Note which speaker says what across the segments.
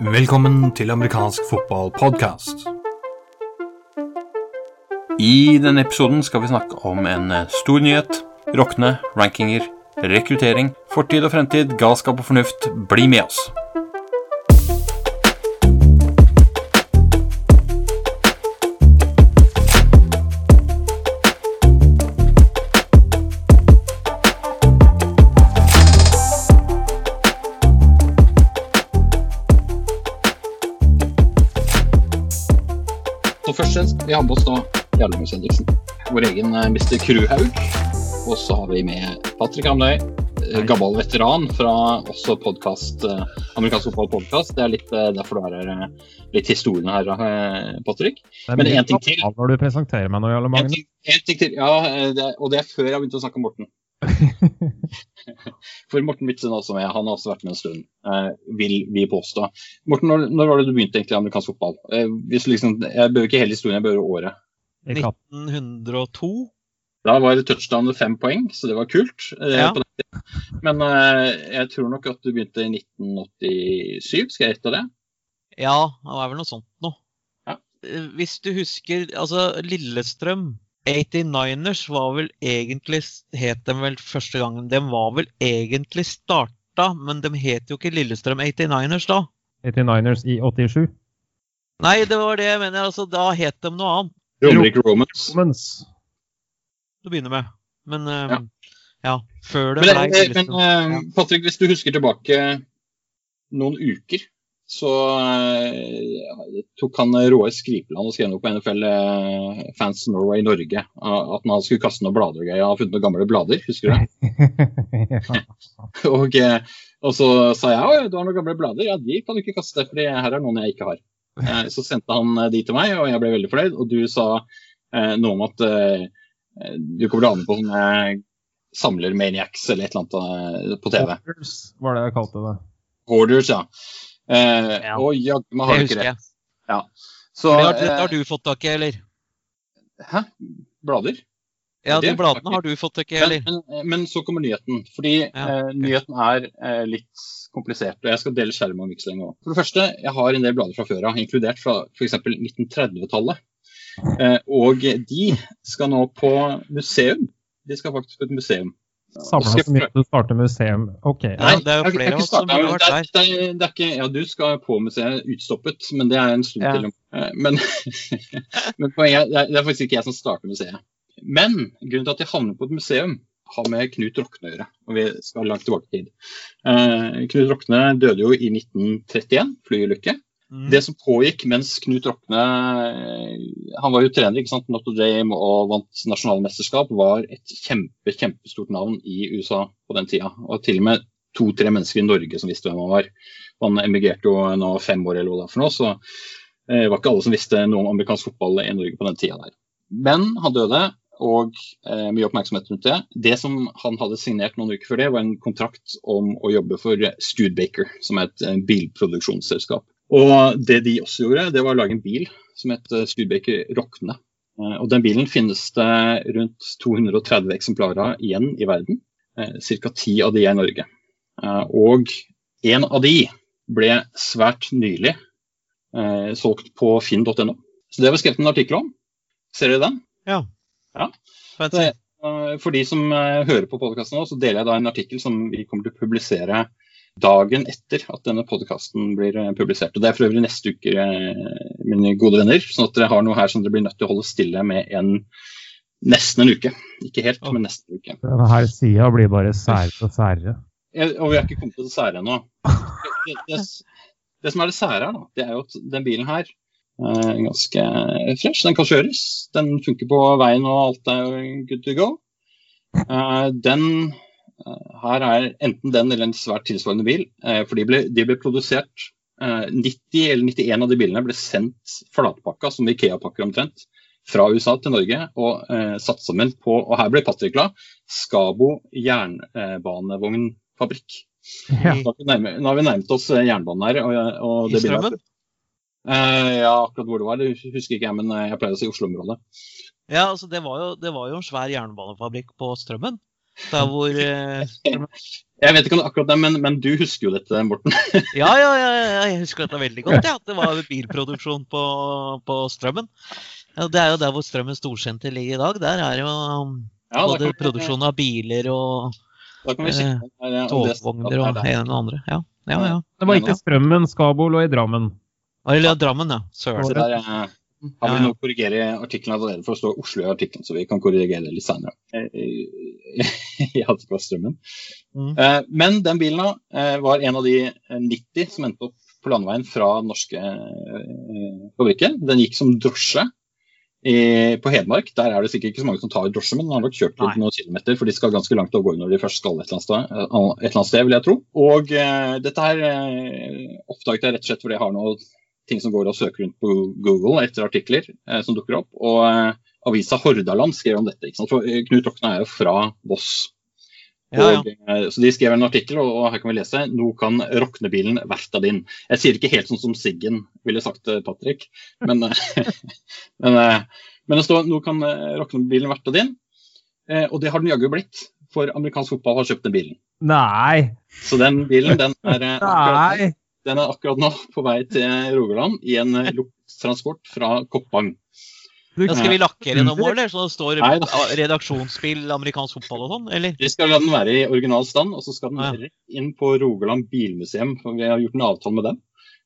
Speaker 1: Velkommen til amerikansk fotballpodkast. I denne episoden skal vi snakke om en eh, stor nyhet, rockne, rankinger, rekruttering, fortid og fremtid, galskap og fornuft. Bli med oss!
Speaker 2: Vi har med oss da Jarlemus Henriksen, vår egen eh, Mr. Kruhaug. Og så har vi med Patrick Hamnøy, eh, gammel veteran fra også podcast, eh, amerikansk fotballpodkast. Det er litt derfor du er her, litt historien her, Patrick. Men
Speaker 3: én
Speaker 2: en ting til.
Speaker 3: Når du presenterer meg nå, Jarle
Speaker 2: En
Speaker 3: Magne.
Speaker 2: ting, en ting til, ja, det, og det er før jeg har begynt å snakke om Morten. For Morten Midtsen også med, han har også vært med en stund, eh, vil vi påstå. Morten, når, når var det du begynte egentlig i amerikansk fotball? Eh, hvis liksom, jeg bør ikke hele historien, jeg bør året.
Speaker 4: 1902.
Speaker 2: Da var det touchdown med fem poeng, så det var kult. eh,
Speaker 4: Ja.
Speaker 2: på den tiden. Men eh, jeg tror nok at du begynte i 1987, skal jeg gjette det?
Speaker 4: Ja, det var vel noe sånt noe.
Speaker 2: Ja.
Speaker 4: Hvis du husker, altså Lillestrøm 89ers var vel egentlig Het dem vel første gangen. De var vel egentlig starta, men de het jo ikke Lillestrøm 89ers da.
Speaker 3: 89ers i 87.
Speaker 4: Nei, det var det jeg mener. altså Da het de noe annet
Speaker 2: Romerike Romans.
Speaker 3: Romans.
Speaker 4: Du begynner med. Men um,
Speaker 2: Ja.
Speaker 4: ja. før det
Speaker 2: Men,
Speaker 4: ble
Speaker 2: eh, men eh, Patrick, hvis du husker tilbake noen uker, så eh, tok han eh, Roar Skripeland og skrev noe på NFL eh, Fans Norway Norge. At han skulle kaste noen blader og greier. Han har funnet noen gamle blader, husker du det? Og, eh, og så sa jeg at du har noen gamle blader. Ja, de kan du ikke kaste, for her er noen jeg ikke har. Eh, Så sendte han eh, de til meg, og jeg ble veldig fornøyd. Og du sa noe om at du kommer til å ane på sånne Samler Maniacs eller et eller annet på TV.
Speaker 3: Hoarders var det jeg kalte det.
Speaker 2: Hoarders, ja. Eh,
Speaker 4: Ja.
Speaker 2: Og jaggu meg har du ikke
Speaker 4: husker
Speaker 2: rett.
Speaker 4: jeg.
Speaker 2: Så,
Speaker 4: Det har, det har
Speaker 2: eh,
Speaker 4: du fått tak i, eller?
Speaker 2: Hæ? Blader?
Speaker 4: Ja, de bladene har du fått tak i, eller?
Speaker 2: men, men så kommer nyheten. Fordi
Speaker 4: Ja,
Speaker 2: eh, nyheten er eh, litt komplisert. Og jeg skal dele skjerm og ikke så lenge også. For det første, jeg har en del blader fra før av, inkludert fra f.eks. 1930-tallet. Eh, og de skal nå på museum. De skal faktisk på et museum.
Speaker 3: Samla så mye at du starter museum. OK.
Speaker 4: Ja, det er jo
Speaker 2: jeg- jeg
Speaker 4: flere av oss som har vært
Speaker 2: det er- Det er, det er ikke, ja, du skal på museet utstoppet, men det er en stund
Speaker 4: Ja.
Speaker 2: til. Eh, Men, men poenget er, det er- det er faktisk ikke jeg som starter museet. Men grunnen til at jeg havner på et museum, har med Knut Rokne å gjøre. Og vi skal langt tilbake i tid. Eh, Knut Rokne døde jo i 1931, flyulykke.
Speaker 4: Mm.
Speaker 2: Det som pågikk mens Knut Rokne eh, Han var jo trener ikke sant, Notre Dame og vant nasjonalmesterskap, var et kjempe, kjempestort navn i USA på den tida. Og til og med to-tre mennesker i Norge som visste hvem han var. Han emigrerte jo nå fem år eller hva det er for noe, så eh, det var ikke alle som visste noe om amerikansk fotball i Norge på den tida der. Men han døde, og eh, mye oppmerksomhet rundt det. Det som han hadde signert noen uker før det, var en kontrakt om å jobbe for Studebaker, som er et eh, bilproduksjonsselskap. Og det de også gjorde, det var å lage en bil som het eh, Studebaker Rockne. Eh, Og den bilen finnes det rundt 230 eksemplarer av igjen i verden. Ca. ti av de er i Norge. Eh, Og en av de ble svært nylig eh, solgt på finn.no. Så det vi skrevet en artikkel om. Ser dere den?
Speaker 4: Ja.
Speaker 2: eh, For de som eh, hører på podkasten nå, så deler jeg da en artikkel som vi kommer til å publisere dagen etter at denne podkasten blir eh, publisert. Og Det er for øvrig neste uke, eh, mine gode venner. Sånn at dere har noe her som dere blir nødt til å holde stille med en nesten en uke. Ikke helt, men nesten en uke.
Speaker 3: Denne sida blir bare særere og særere.
Speaker 2: Og vi har ikke kommet til det sære ennå. Det, det, det som er det sære her, da, det er jo at den bilen her eh, er ganske fresh. Den kan kjøres. Den funker på veien og alt er good to go. Eh, Den her er enten den eller en svært tilsvarende bil. eh, For de ble, de ble produsert eh, 90 eller 91 av de bilene ble sendt flatpakka, som Ikea-pakker omtrent, fra USA til Norge og eh, satt sammen på, og her ble Patrick glad, Skabo jernbanevognfabrikk.
Speaker 3: Ja.
Speaker 2: Nå har vi nærmet, nå har vi nærmet oss eh, jernbanen her. Og, og
Speaker 4: I Strømmen?
Speaker 2: Eh, ja, akkurat hvor det var, det husker ikke jeg, men eh, jeg pleier å si Oslo-området.
Speaker 4: Ja, altså det var, jo, det var jo en svær jernbanefabrikk på Strømmen. Der hvor eh,
Speaker 2: Jeg vet ikke om det er akkurat det, men, men du husker jo dette, Morten.
Speaker 4: Ja, ja, ja, ja, jeg husker dette veldig godt. Ja, det var bilproduksjon på, på Strømmen. Ja, det er jo der hvor Strømmen storsenter ligger i dag. Der er jo um,
Speaker 2: Ja,
Speaker 4: både
Speaker 2: vi-
Speaker 4: produksjon av biler og
Speaker 2: det-
Speaker 4: togvogner og
Speaker 2: det
Speaker 4: ene og andre. Ja, ja. ja.
Speaker 3: Det var ikke Strømmen, Skabo lå i Drammen.
Speaker 4: Eller Drammen, ja.
Speaker 2: Så
Speaker 4: Søren.
Speaker 2: Der vil har vi
Speaker 4: ja.
Speaker 2: noe å korrigere artikkelen allerede, for å stå Oslo i artikkelen, så vi kan korrigere det litt senere. Jeg hadde ikke strømmen.
Speaker 4: Mm.
Speaker 2: Eh, Men den bilen eh, var en av de eh, 90 som endte opp på landeveien fra norske eh, fabrikker. Den gikk som drosje på Hedmark. Der er det sikkert ikke så mange som tar drosje, men den har nok kjørt litt noen kilometer, for de skal ganske langt av gårde når de først skal et eller sted, eh, et eller annet sted vil jeg tro. Og eh, dette her eh, oppdaget jeg rett og slett fordi jeg har noe ting som går og søker rundt på Google etter artikler eh, som dukker opp. Og eh, avisa Hordaland skrev om dette. For eh, Knut Rokne er jo fra Voss.
Speaker 4: Ja, ja.
Speaker 2: Eh, så De skrev en artikkel, og, her kan vi lese nå kan Roknebilen verfta din. Jeg sier ikke helt sånn som Siggen ville sagt, eh, Patrick, men, eh, men, men det står nå kan Roknebilen verfta din. Eh, og det har den jaggu blitt, for amerikansk fotball har kjøpt den bilen.
Speaker 3: Nei!
Speaker 2: Så den bilen den er,
Speaker 3: Nei!
Speaker 2: Den er akkurat nå på vei til Rogaland i en transport fra Koppang.
Speaker 3: Da
Speaker 4: Ja, skal vi lakkere noe mål, eller? Så det står
Speaker 2: Nei da.
Speaker 4: ah, redaksjonsspill, amerikansk fotball og sånn? Eller?
Speaker 2: Vi skal la den være i original stand, og så skal den
Speaker 4: Ja.
Speaker 2: rett inn på Rogaland bilmuseum. for Vi har gjort en avtale med dem.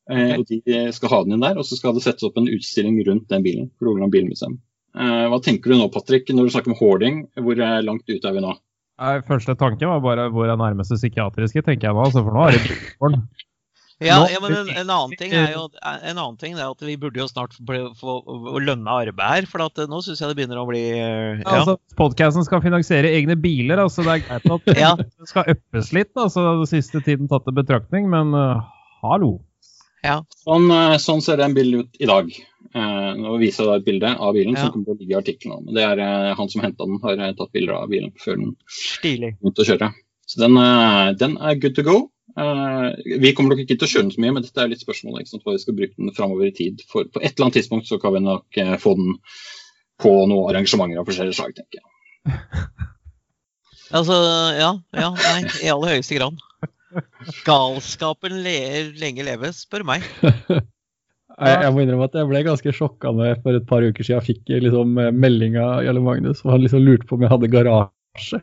Speaker 4: Okay.
Speaker 2: Og De skal ha den inn der, og så skal det settes opp en utstilling rundt den bilen. på Rogaland bilmuseum. Eh, hva tenker du nå, Patrick, når du snakker om hoarding? Hvor eh, langt ute er vi nå?
Speaker 3: Nei, Første tanke var bare hvor er nærmeste psykiatriske, tenker jeg nå. Altså, for nå er det bilbarn.
Speaker 4: Ja, ja men en, en annen ting er jo en annen ting er at vi burde jo snart få lønne arbeid her. For at eh, nå syns jeg det begynner å bli eh, ja.
Speaker 3: Altså, Podkasten skal finansiere egne biler, altså det er greit at
Speaker 4: Ja.
Speaker 3: det skal uppes litt. altså den siste tiden tatt i betraktning, men uh, hallo.
Speaker 2: Sånn, eh, sånn ser den bilen ut i dag. Eh, nå viser jeg deg et bilde av bilen
Speaker 4: Ja.
Speaker 2: som kommer til å ligge i artikkelen. Det er han som henta den, har tatt bilder av bilen før den
Speaker 4: Stilig.
Speaker 2: begynte å kjøre. Så den, den er good to go. Eh, vi kommer nok ikke til å kjøre den så mye, men dette er litt spørsmålet. ikke sant, hva vi skal bruke den framover i tid. For på et eller annet tidspunkt så kan vi nok eh, få den på noen arrangementer av forskjellige slag, tenker jeg.
Speaker 4: Altså, ja. Ja, nei, i aller høyeste grad. Galskapen ler lenge leve, spør meg.
Speaker 5: Jeg, jeg må innrømme at jeg ble ganske sjokka når jeg for et par uker siden fikk liksom, melding av Jarle Magnus, og han liksom lurte på om jeg hadde garasje.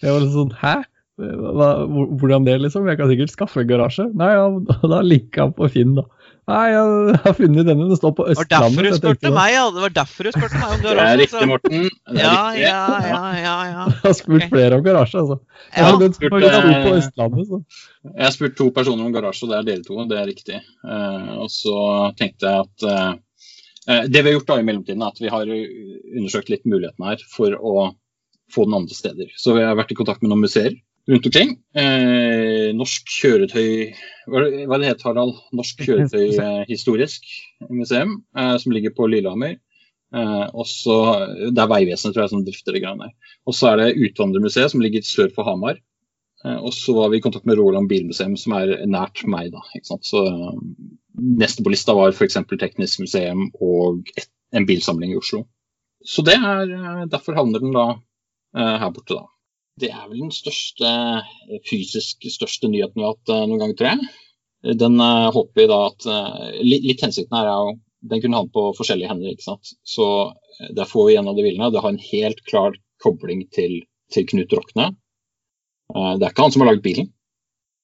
Speaker 5: Jeg var litt sånn Hæ? Hva, hvordan det, liksom? Jeg kan sikkert skaffe en garasje. Nei, ja, da linka han på Finn, da. Nei, jeg har funnet denne. Den står på
Speaker 4: Det var derfor
Speaker 5: Østlandet.
Speaker 4: du spurte meg, ja. Det var derfor du spurte meg om
Speaker 2: Det er riktig, Morten. Det er
Speaker 4: Ja,
Speaker 2: riktig.
Speaker 4: ja, ja, ja, ja.
Speaker 5: Jeg har spurt
Speaker 4: okay.
Speaker 5: flere om garasje, altså. Ja,
Speaker 4: ja.
Speaker 5: den
Speaker 2: spurt,
Speaker 5: på
Speaker 2: eh,
Speaker 5: Østlandet, så.
Speaker 2: Jeg har spurt to personer om garasje, og det er dere to. Det er riktig. Uh, og så tenkte jeg at eh, eh, Det vi har gjort da i mellomtiden, er at vi har undersøkt litt mulighetene her for å få den andre steder. Så vi har vært i kontakt med noen museer rundt omkring. Eh, norsk kjøretøy Hva hva det het, Harald? Norsk kjøretøyhistorisk museum, eh, som ligger på Lillehammer. Eh, og Det er Vegvesenet tror jeg, som drifter det greiene der. Og så er det Utvandrermuseet, som ligger sør for Hamar. Eh, Og så var vi i kontakt med Roland bilmuseum, som er nært meg. da? Så eh, Neste på lista var f.eks. Teknisk museum og et, en bilsamling i Oslo. Så det er eh, Derfor havner den da eh, her borte, da. Det er vel den største eh, fysisk største nyheten vi har hatt eh, noen gang, tror jeg. Den eh, håper vi da at litt, litt hensikten her er jo Den kunne havne på forskjellige hender, ikke sant. Så der får vi en av de bilene. Det har en helt klar kobling til, til Knut Rokne. Det er ikke han som har lagd bilen,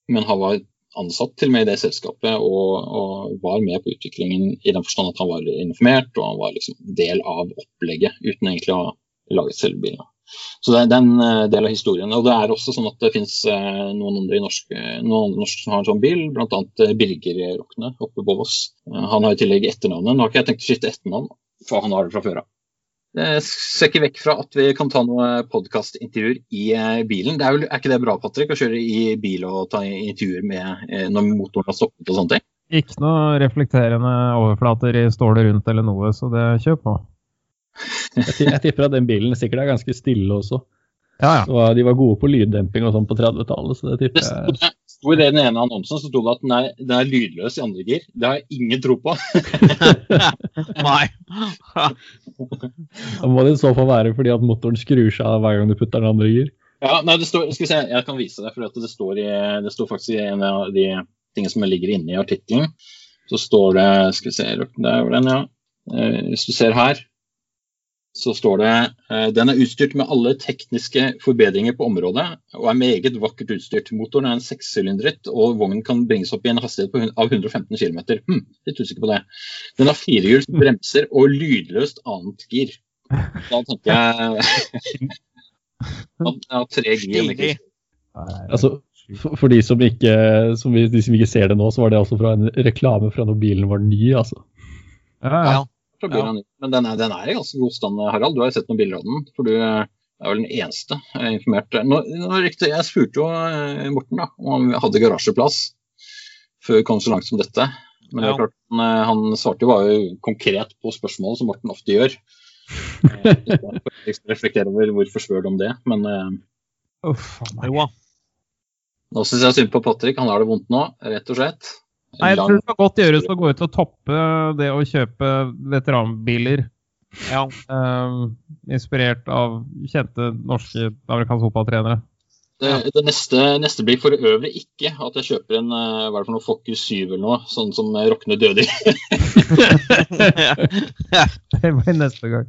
Speaker 2: men han var ansatt til og med i det selskapet og, og var med på utviklingen i den forstand at han var informert og han var liksom del av opplegget uten egentlig å laget selve bilen. Så det, er den eh, del av historien. Og det er også sånn at det finnes eh, noen andre i norsk, eh, noen andre norske som har en sånn bil, bl.a. Birger Rokne oppe på Voss. Han har i tillegg etternavnet. Nå har ikke jeg tenkt å skifte etternavn, for han har det fra før av. Jeg ser ikke vekk fra at vi kan ta noen podkastintervjuer i bilen. Det er, vel, er ikke det bra, Patrick, å kjøre i bil og ta intervjuer med når motoren har stoppet og sånne ting?
Speaker 3: Ikke noe reflekterende overflater i stålet rundt eller noe, så det kjør på.
Speaker 5: Jeg, tipper at den bilen sikkert er ganske stille også.
Speaker 3: Ja, ja.
Speaker 5: Så de var gode på lyddemping og sånn på 30-tallet, så det
Speaker 2: Det
Speaker 5: tipper
Speaker 2: jeg
Speaker 5: jeg.
Speaker 2: sto i den ene annonsen så sto det at den er, den er lydløs i andre gir. Det har jeg ingen tro på.
Speaker 4: Nei.
Speaker 5: Da må det i så fall være fordi at motoren skrur seg av hver gang du putter den andre gir.
Speaker 2: Ja, nei, det står, skal vi se, Jeg kan vise deg, for det står, i, det står faktisk i en av de tingene som ligger inne i artikkelen. Så står det Skal vi se, der var den, ja. Eh, hvis du ser her, så står det eh, den er utstyrt med alle tekniske forbedringer på området og er meget vakkert utstyrt. Motoren er en sekssylindret og vognen kan bringes opp i en hastighet på, av 115 km. Hm, litt usikker på det. Den har firehjuls bremser og lydløst annet gir. Da tenker jeg at jeg har tre gir.
Speaker 5: Altså, for, for de, som ikke, som vi, de som ikke ser det nå, så var det altså fra en reklame fra når bilen var ny, altså.
Speaker 3: Ja, ja.
Speaker 4: Ja.
Speaker 2: fra Bjørn. Men den er, den er i ganske god stand, Harald. Du har jo sett noen bilder av den. For du er vel den eneste jeg er informert. Nå, nå riktig, jeg spurte jo eh, Morten da, om han hadde garasjeplass før vi kom så langt som dette. Men det er klart, han, eh, han svarte jo bare konkret på spørsmålet, som Morten ofte gjør. Eh, Jeg skal reflektere over hvorfor spør du om det, men
Speaker 3: Uff a.
Speaker 4: Jo da.
Speaker 2: nå syns jeg synd på Patrick. Han har det vondt nå, rett og slett.
Speaker 3: Nei, jeg tror det kan godt gjøres å gå ut og toppe det å kjøpe veteranbiler.
Speaker 4: Ja.
Speaker 3: eh, inspirert av kjente norske amerikanske fotballtrenere.
Speaker 2: Det, det neste, neste blir for øvrig ikke at jeg kjøper en eh, hva er det for noe Focus 7 eller noe, sånn som Rokne døde i.
Speaker 3: Det blir neste gang.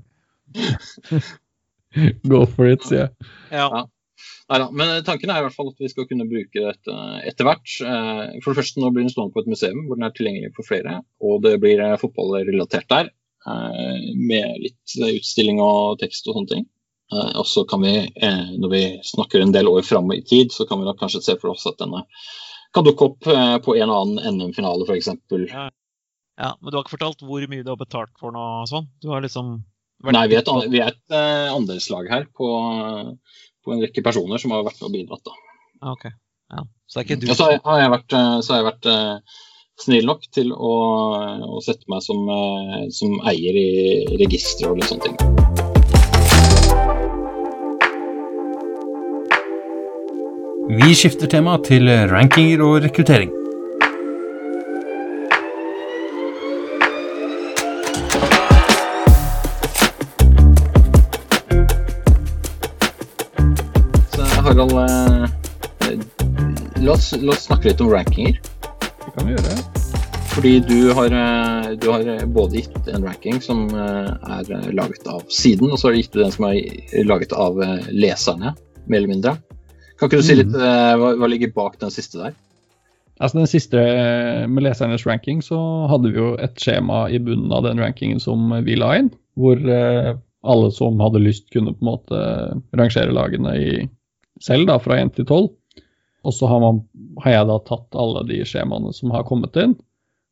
Speaker 5: Go for it, sier jeg.
Speaker 4: ja.
Speaker 2: Neida, men tanken er i hvert fall at vi skal kunne bruke dette etter hvert. Eh, For det første nå blir den stående på et museum hvor den er tilgjengelig for flere. Og det blir eh, fotballrelatert der, eh, med litt utstilling og tekst og sånne ting. Og så kan vi, når vi snakker en del år fram i tid, så kan vi da kanskje se for oss at denne kan dukke opp på en og annen NM-finale f.eks.
Speaker 4: ja. Men du har ikke fortalt hvor mye du har betalt for noe sånn? Du har liksom vært
Speaker 2: Nei, vi er et, vi er et andelslag her på, på en rekke personer som har vært med og bidratt. da.
Speaker 4: Ah, Ok. Ja. Så er ikke du
Speaker 2: Ja, så har jeg, vært, eh, så har jeg vært eh, snill nok til å, å sette meg som, eh, som eier i registeret og litt sånne ting.
Speaker 1: Vi skifter tema til rankinger og rekruttering.
Speaker 2: La oss, snakke litt om rankinger.
Speaker 5: Det kan vi gjøre.
Speaker 2: Fordi du har, eh, du har både gitt en ranking som eh, er eh, laget av siden, og så har du gitt den som er laget av eh, leserne, mer eller mindre. Kan ikke du si litt mm. hva, hva ligger bak den siste der?
Speaker 5: Altså Den siste eh, med lesernes ranking, så hadde vi jo et skjema i bunnen av den rankingen som vi la inn, hvor eh, alle som hadde lyst, kunne på en måte rangere lagene i selv, da, fra 1 til 12. Og så har, man, har jeg da tatt alle de skjemaene som har kommet inn,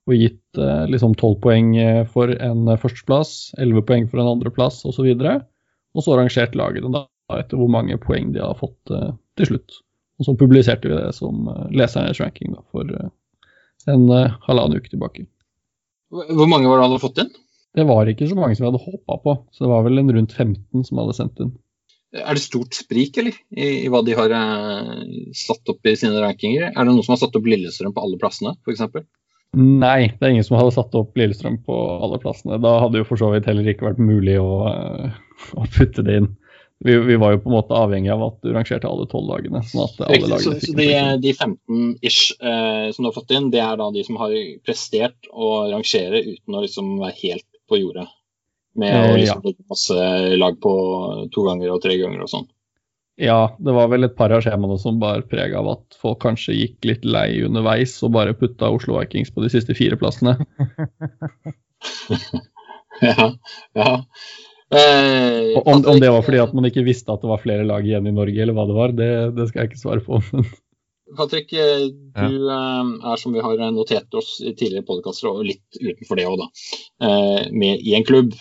Speaker 5: og gitt eh, liksom 12 poeng eh, for en eh, førsteplass, 11 poeng for en andreplass osv. Og, så og så rangert lagene da etter hvor mange poeng de har fått eh, til slutt. Og så publiserte vi det som eh, lesernes ranking da, for eh, en eh, halvannen uke tilbake.
Speaker 2: Hvor mange var det han hadde fått inn?
Speaker 5: Det var ikke så mange som vi hadde håpa på, så det var vel en rundt 15 som hadde sendt inn.
Speaker 2: Er det stort sprik eller, i, i hva de har eh, satt opp i sine rankinger? Er det noen som har satt opp Lillestrøm på alle plassene, f.eks.?
Speaker 5: Nei, det er ingen som hadde satt opp Lillestrøm på alle plassene. Da hadde jo for så vidt heller ikke vært mulig å, eh, å putte det inn. Vi, vi var jo på en måte avhengig av at du rangerte alle tolv lagene. sånn at alle
Speaker 2: Riktig, så, så de, de 15-ish eh, som du har fått inn, det er da de som har prestert å rangere uten å liksom være helt på jordet? Med
Speaker 5: Eh,
Speaker 2: å liksom ja. masse lag på to ganger og tre ganger og sånn.
Speaker 5: Ja, det var vel et par av skjemaene som bar preg av at folk kanskje gikk litt lei underveis og bare putta Oslo Vikings på de siste fire plassene.
Speaker 2: ja, ja. Eh,
Speaker 5: Om, om det var fordi at man ikke visste at det var flere lag igjen i Norge, eller hva det var, det, det skal jeg ikke svare på.
Speaker 2: Patrick, eh, du ja. er som vi har notert oss i tidligere podkaster, og litt utenfor det òg, da, eh, med i en klubb.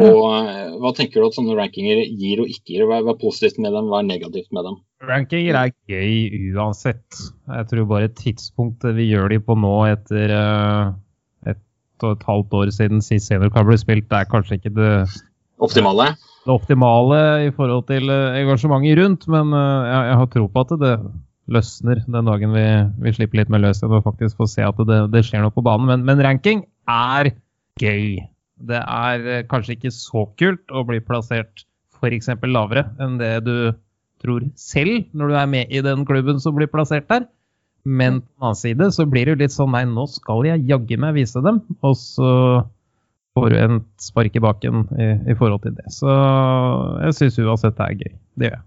Speaker 2: Og eh, Hva tenker du at sånne rankinger gir og ikke gir? Hva er, positivt med dem, hva er negativt med dem?
Speaker 3: Rankinger er gøy uansett. Jeg tror bare tidspunktet vi gjør de på nå etter eh, ett og et halvt år siden sist seniorkamp ble spilt, det er kanskje ikke det,
Speaker 2: Optimale?
Speaker 3: det optimale i forhold til eh, engasjementet rundt, men jeg, jeg har tro på at det løsner den dagen vi, vi slipper litt mer løs igjen og faktisk får se at det, det skjer noe på banen. Men, men ranking er gøy. Det er eh, kanskje ikke så kult å bli plassert f.eks. lavere enn det du tror selv, når du er med i den klubben som blir plassert der. Men på den annen side så blir det jo litt sånn nei, nå skal jeg jaggu meg vise dem. Og så får du en spark i baken i, i forhold til det. Så jeg syns uansett det er gøy. Det gjør jeg.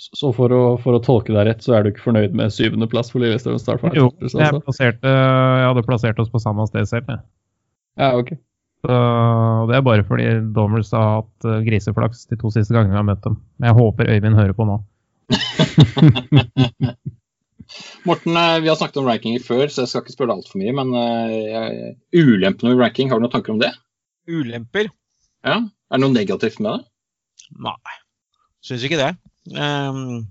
Speaker 5: Så for å, for å tolke deg rett, så er du ikke fornøyd med syvendeplass for Lillestrøm Starfire?
Speaker 3: Jo, jeg, plasserte, jeg hadde plassert oss på samme sted selv. Jeg.
Speaker 5: Ja, ok.
Speaker 3: Så det er bare fordi Dommers har hatt eh, griseflaks de to siste gangene vi har møtt dem. Men Jeg håper Øyvind hører på nå.
Speaker 2: Morten, eh, vi har snakket om rankinger før, så jeg skal ikke spørre deg altfor mye. Men uh, ulempene med ranking, har du noen tanker om det?
Speaker 4: Ulemper?
Speaker 2: Ja, Er det noe negativt med det?
Speaker 4: Nei, syns ikke det. Um,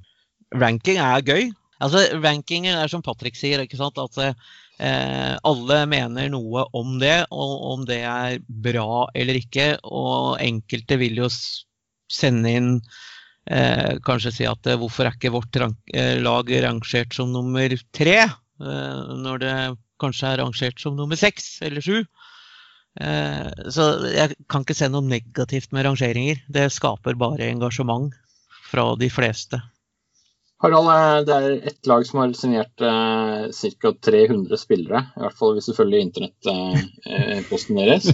Speaker 4: ranking er gøy. Altså, Rankinger er som Patrick sier, ikke sant? at eh, alle mener noe om det, og om det er bra eller ikke. Og enkelte vil jo sende inn eh, Kanskje si at eh, hvorfor er ikke vårt rank, eh, lag rangert som nummer tre, eh, når det kanskje er rangert som nummer seks eller sju. Eh, så jeg kan ikke se noe negativt med rangeringer. Det skaper bare engasjement fra de fleste.
Speaker 2: Harald, eh, det er ett lag som har signert eh, ca. 300 spillere, i hvert fall hvis du følger internettposten eh, deres,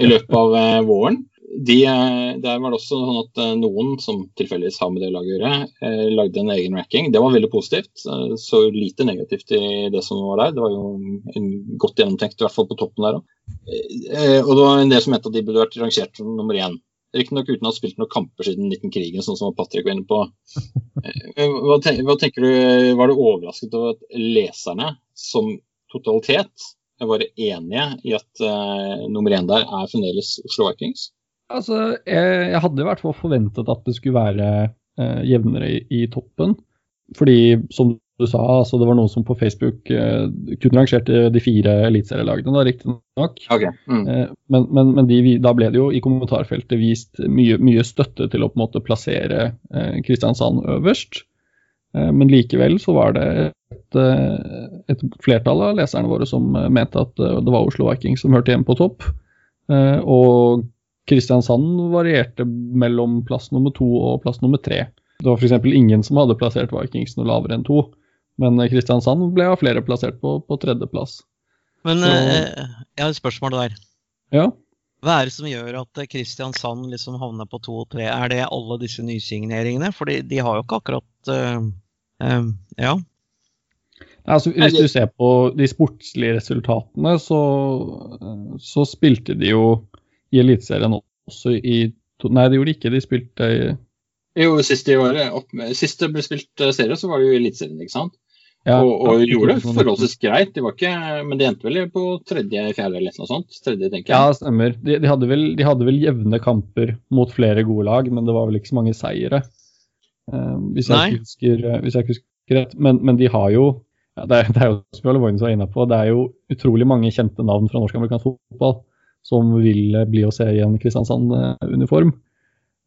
Speaker 2: i løpet av eh, våren. De, eh, der var det også sånn at eh, noen som tilfeldigvis har med det laget å gjøre, lagde en egen ranking. Det var veldig positivt. Så lite negativt i det som var der. Det var jo godt gjennomtenkt, i hvert fall på toppen der òg. Og det var en del som mente at de burde vært rangert som nummer én. Riktignok uten å ha spilt noen kamper siden 19-krigen, sånn som Patrick var inne på. Eh, hva, tenker, hva tenker du, Var du overrasket over at leserne som totalitet var enige i at uh, nummer én der er fremdeles Oslo Vikings?
Speaker 5: Altså, jeg, jeg hadde i hvert fall forventet at det skulle være uh, jevnere i, i, toppen. Fordi, som du sa, altså det var noen som på Facebook eh, kun rangerte de fire eliteserielagene, riktignok.
Speaker 2: Okay. Mm.
Speaker 5: Eh, men, men, men de, da ble det jo i kommentarfeltet vist mye, mye støtte til å på en måte plassere uh, Kristiansand øverst. Uh, men likevel så var det et, et, flertall av leserne våre som mente at det var Oslo Viking som hørte hjemme på topp. og Kristiansand varierte mellom plass nummer to og plass nummer tre. Det var f.eks. ingen som hadde plassert Vikings noe lavere enn to. Men Kristiansand ble av flere plassert på, på tredjeplass.
Speaker 4: Men Så, eh, jeg har et spørsmål der.
Speaker 5: Ja?
Speaker 4: Hva er det som gjør at Kristiansand liksom havner på to og tre? Er det alle disse nysigneringene? For de har jo ikke akkurat uh, uh, Ja.
Speaker 5: Altså, hvis du ser på de sportslige resultatene, så, så spilte de jo i Eliteserien også i to, Nei, det gjorde de ikke. De spilte i
Speaker 2: Jo, sist de var opp, sist det ble spilt serie, så var det jo Eliteserien, ikke sant? Ja, og, og gjorde det forholdsvis greit. De var ikke, men de endte vel på tredje, fjerde eller noe sånt? Tredje, tenker
Speaker 5: jeg. Ja, stemmer. De, de, hadde vel, de, hadde vel, jevne kamper mot flere gode lag, men det var vel ikke så mange seire. Uh, hvis, jeg husker, uh, hvis, jeg ikke husker, rett. Men, men de har jo ja, det, er, det, er, jo som Jarle Voines var inne på, det er jo utrolig mange kjente navn fra norsk-amerikansk fotball som vil bli å se i en Kristiansand-uniform.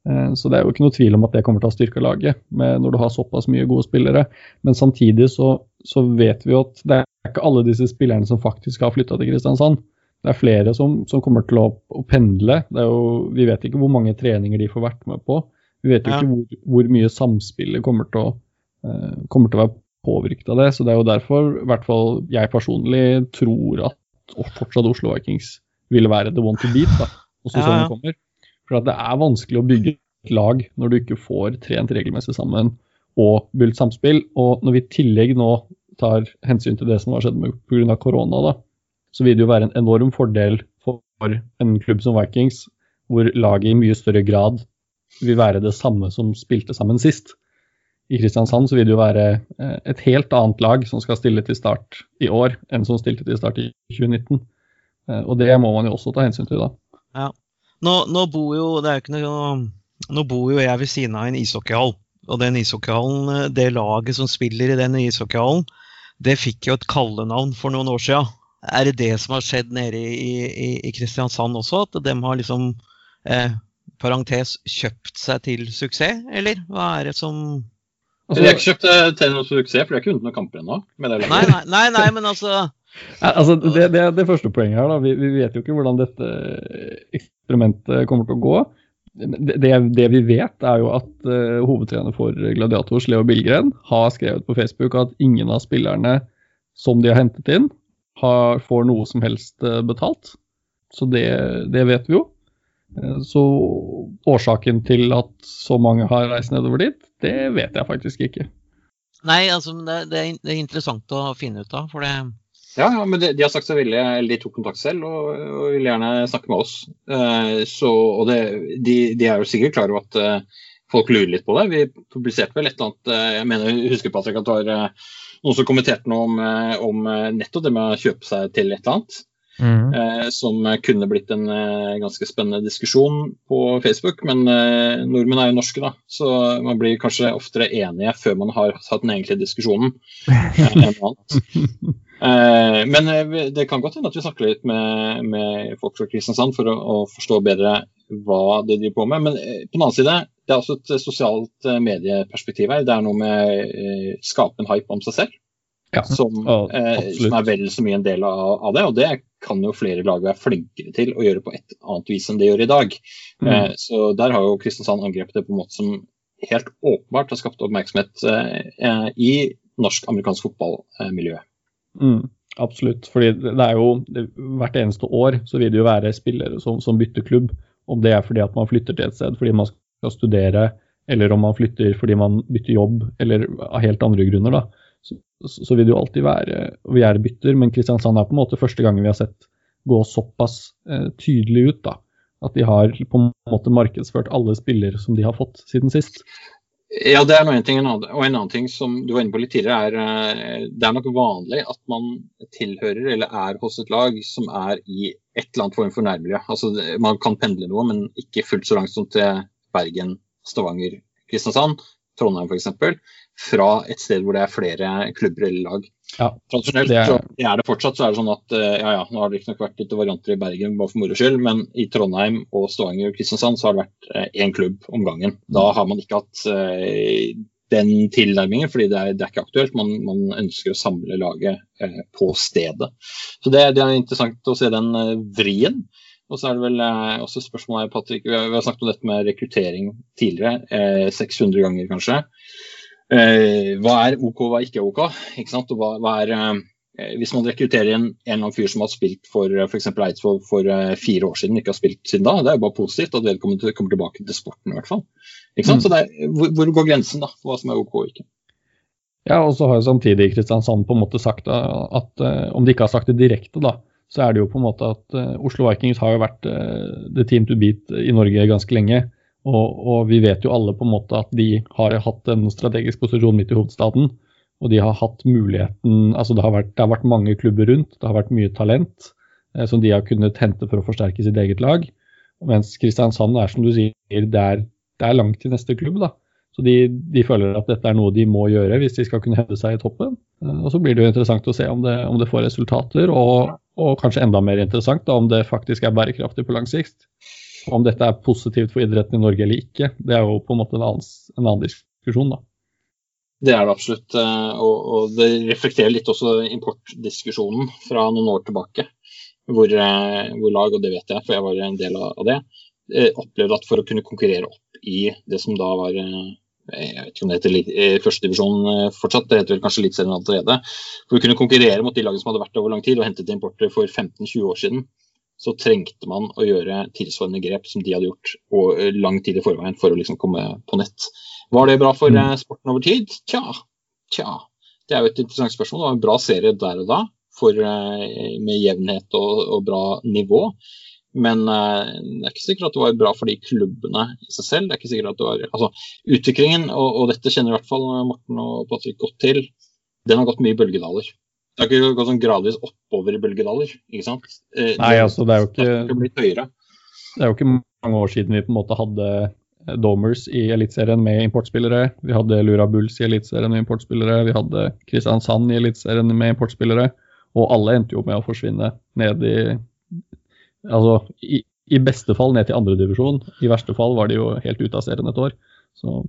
Speaker 5: Eh, så det er jo ikke noe tvil om at det kommer til å styrke laget når du har såpass mye gode spillere. Men samtidig så, så, vet vi jo at det er ikke alle disse spillerne som faktisk har flytta til Kristiansand. Det er flere som, som kommer til å, å pendle. Jo, vi vet ikke hvor mange treninger de får vært med på. Vi vet jo ja. ikke hvor, hvor, mye samspillet kommer til, å, uh, kommer til å være påvirket av det. Så det er jo derfor i hvert fall jeg personlig tror at fortsatt Oslo Vikings vil være the one to beat da, også ja, ja, det kommer. For det er vanskelig å bygge et lag når du ikke får trent regelmessig sammen og bygd samspill. Og når vi i tillegg nå tar hensyn til det som har skjedd pga. korona, da, så vil det jo være en enorm fordel for en klubb som Vikings, hvor laget i mye større grad vil være det samme som spilte sammen sist. I Kristiansand så vil det jo være eh, et helt annet lag som skal stille til start i år, enn som stilte til start i 2019. Eh, og det må man jo også ta hensyn til, da.
Speaker 4: Ja. Nå, nå, bor jo, det er jo ikke noe, nå bor jo jeg ved siden av en ishockeyhall. Og den ishockeyhallen, eh, det laget som spiller i den ishockeyhallen, det fikk jo et kallenavn for noen år siden. Er det det som har skjedd nede i, i, i Kristiansand også? At de har liksom eh, parentes kjøpt seg til suksess, eller hva er det som
Speaker 2: Altså, de har ikke kjøpt seg til noen suksess, for de har ikke vunnet noen kamper ennå.
Speaker 4: Nei, nei, nei, nei, men altså
Speaker 5: Altså, det, det, det første poenget her, da. Vi, vi, vet jo ikke hvordan dette eksperimentet kommer til å gå. det, det, vi vet, er jo at uh, hovedtrener for Gladiators, Leo Billgren, har skrevet på Facebook at ingen av spillerne som de har hentet inn, har, får noe som helst uh, betalt. Så det, det, vet vi jo. Uh, så årsaken til at så mange har reist nedover dit, det vet jeg faktisk ikke.
Speaker 4: Nei, altså det, det er interessant å finne ut av. for det
Speaker 2: ja, ja, men de, de, har sagt seg villige, eller de tok kontakt selv og, og ville gjerne snakke med oss. Eh, så, og det, de, de, er jo sikkert klar over at eh, folk lurer litt på det. Vi publiserte vel et eller annet eh, Jeg mener, husker Patrick, at det var noen som kommenterte noe om, om nettopp det med å kjøpe seg til et eller annet. Mm. Eh, som kunne blitt en eh, ganske spennende diskusjon på Facebook. Men eh, nordmenn er jo norske, da, så man blir kanskje oftere enige før man har hatt den egentlige diskusjonen. Eh, men eh, det kan godt hende at vi snakker litt med, med folk fra Kristiansand for å, å, forstå bedre hva de driver på med. Men eh, på den annen side, det er også et sosialt medieperspektiv her. Det er noe med å skape en hype om seg selv. Ja, som, eh, som, er vel så mye en del av, av, det. Og det kan jo flere lag være flinkere til å gjøre på et annet vis enn det gjør i dag. Mm. Eh, så der har jo Kristiansand angrepet det på en måte som helt åpenbart har skapt oppmerksomhet eh, i norsk-amerikansk fotballmiljø.
Speaker 5: Mm, absolutt. fordi det er jo Hvert eneste år så vil det jo være spillere som, som bytter klubb. Om det er fordi at man flytter til et sted fordi man skal studere, eller om man flytter fordi man bytter jobb, eller av helt andre grunner. da så, så, vil det jo alltid være vi er bytter, men Kristiansand er på en måte første gangen vi har sett gå såpass eh, tydelig ut. da, At de har på en måte markedsført alle spillere som de har fått siden sist.
Speaker 2: Ja, det er noe en ting. Og en annen ting som du var inne på litt tidligere, er eh, det er nok vanlig at man tilhører eller er hos et lag som er i et eller annet form for nærmiljø. Altså, man kan pendle noe, men ikke fullt så langt som til Bergen, Stavanger, Kristiansand, Trondheim f.eks fra et sted hvor det er flere klubber eller lag. Ja, Tradisjonelt det er... så er det fortsatt så er det sånn at eh, ja, ja, nå har det ikke vært litt varianter i Bergen bare for moro skyld, men i Trondheim og Stavanger og Kristiansand så har det vært én eh, klubb om gangen. Da har man ikke hatt eh, den tilnærmingen, fordi det er, det er ikke aktuelt. Man, man, ønsker å samle laget eh, på stedet. Så det, det, er interessant å se den eh, vrien. Og så er det vel eh, også spørsmålet, Patrick, vi har, vi har, snakket om dette med rekruttering tidligere, 600 ganger kanskje. Eh, hva er OK, hva er ikke OK? Ikke sant? Og hva, hva er, eh, hvis man rekrutterer en, en fyr som har spilt for eh, f.eks. Eidsvoll for uh, fire år siden, ikke har spilt siden da, det er jo bare positivt at vedkommende kommer tilbake til sporten i hvert fall. Ikke sant? Mm. Så er, hvor, hvor, går grensen da, for hva som er OK og ikke?
Speaker 5: Ja, og så har jo samtidig Kristiansand på en måte sagt at om de ikke har sagt det direkte, da, så er det jo på en måte at Oslo Vikings har jo vært the team to beat i Norge ganske lenge. Og, og, vi vet jo alle på en måte at de har hatt en strategisk posisjon midt i hovedstaden. Og de har hatt muligheten altså det har, vært, det har vært mange klubber rundt, det har vært mye talent eh, som de har kunnet hente for å forsterke sitt eget lag. Mens Kristiansand er som du sier, det er, det er langt til neste klubb. da. Så de, de, føler at dette er noe de må gjøre hvis de skal kunne hevde seg i toppen. Eh, og Så blir det jo interessant å se om det, om det får resultater, og, og, kanskje enda mer interessant da, om det faktisk er bærekraftig på lang sikt. Om dette er positivt for idretten i Norge eller ikke, det er jo på en måte en annen, en annen diskusjon. da.
Speaker 2: Det er det absolutt. Eh, og, og, det reflekterer litt også importdiskusjonen fra noen år tilbake. Hvor, eh, hvor, lag, og det vet jeg, for jeg var en del av det, eh, opplevde at for å kunne konkurrere opp i det som da var jeg vet ikke om det heter førstedivisjon fortsatt, det heter vel kanskje litt senere allerede. For å kunne konkurrere mot de lagene som hadde vært over lang tid og hentet importer for 15-20 år siden, så trengte man å gjøre tilsvarende grep som de hadde gjort og eh, lang tid i forveien for å liksom komme på nett. Var det bra for mm. Eh, sporten over tid? Tja, tja. Det er jo et interessant spørsmål. Det var en bra serie der og da for, eh, med jevnhet og, og, bra nivå. Men det er ikke sikkert at det var bra for de klubbene i seg selv. det er ikke sikkert at det var, altså Utviklingen, og, og dette kjenner i hvert fall Morten og Patrick godt til, den har gått mye bølgedaler. Det har ikke gått sånn gradvis oppover i bølgedaler, ikke sant?
Speaker 5: Eh, Nei, altså det er jo ikke Det er jo ikke mange år siden vi på en måte hadde eh, Domers i Eliteserien med importspillere. Vi hadde Lura Bulls i Eliteserien med importspillere. Vi hadde Kristiansand i Eliteserien med importspillere. Og alle endte jo med å forsvinne ned i Altså i, i beste fall ned til andredivisjon. I verste fall var de jo helt ute av serien et år. Så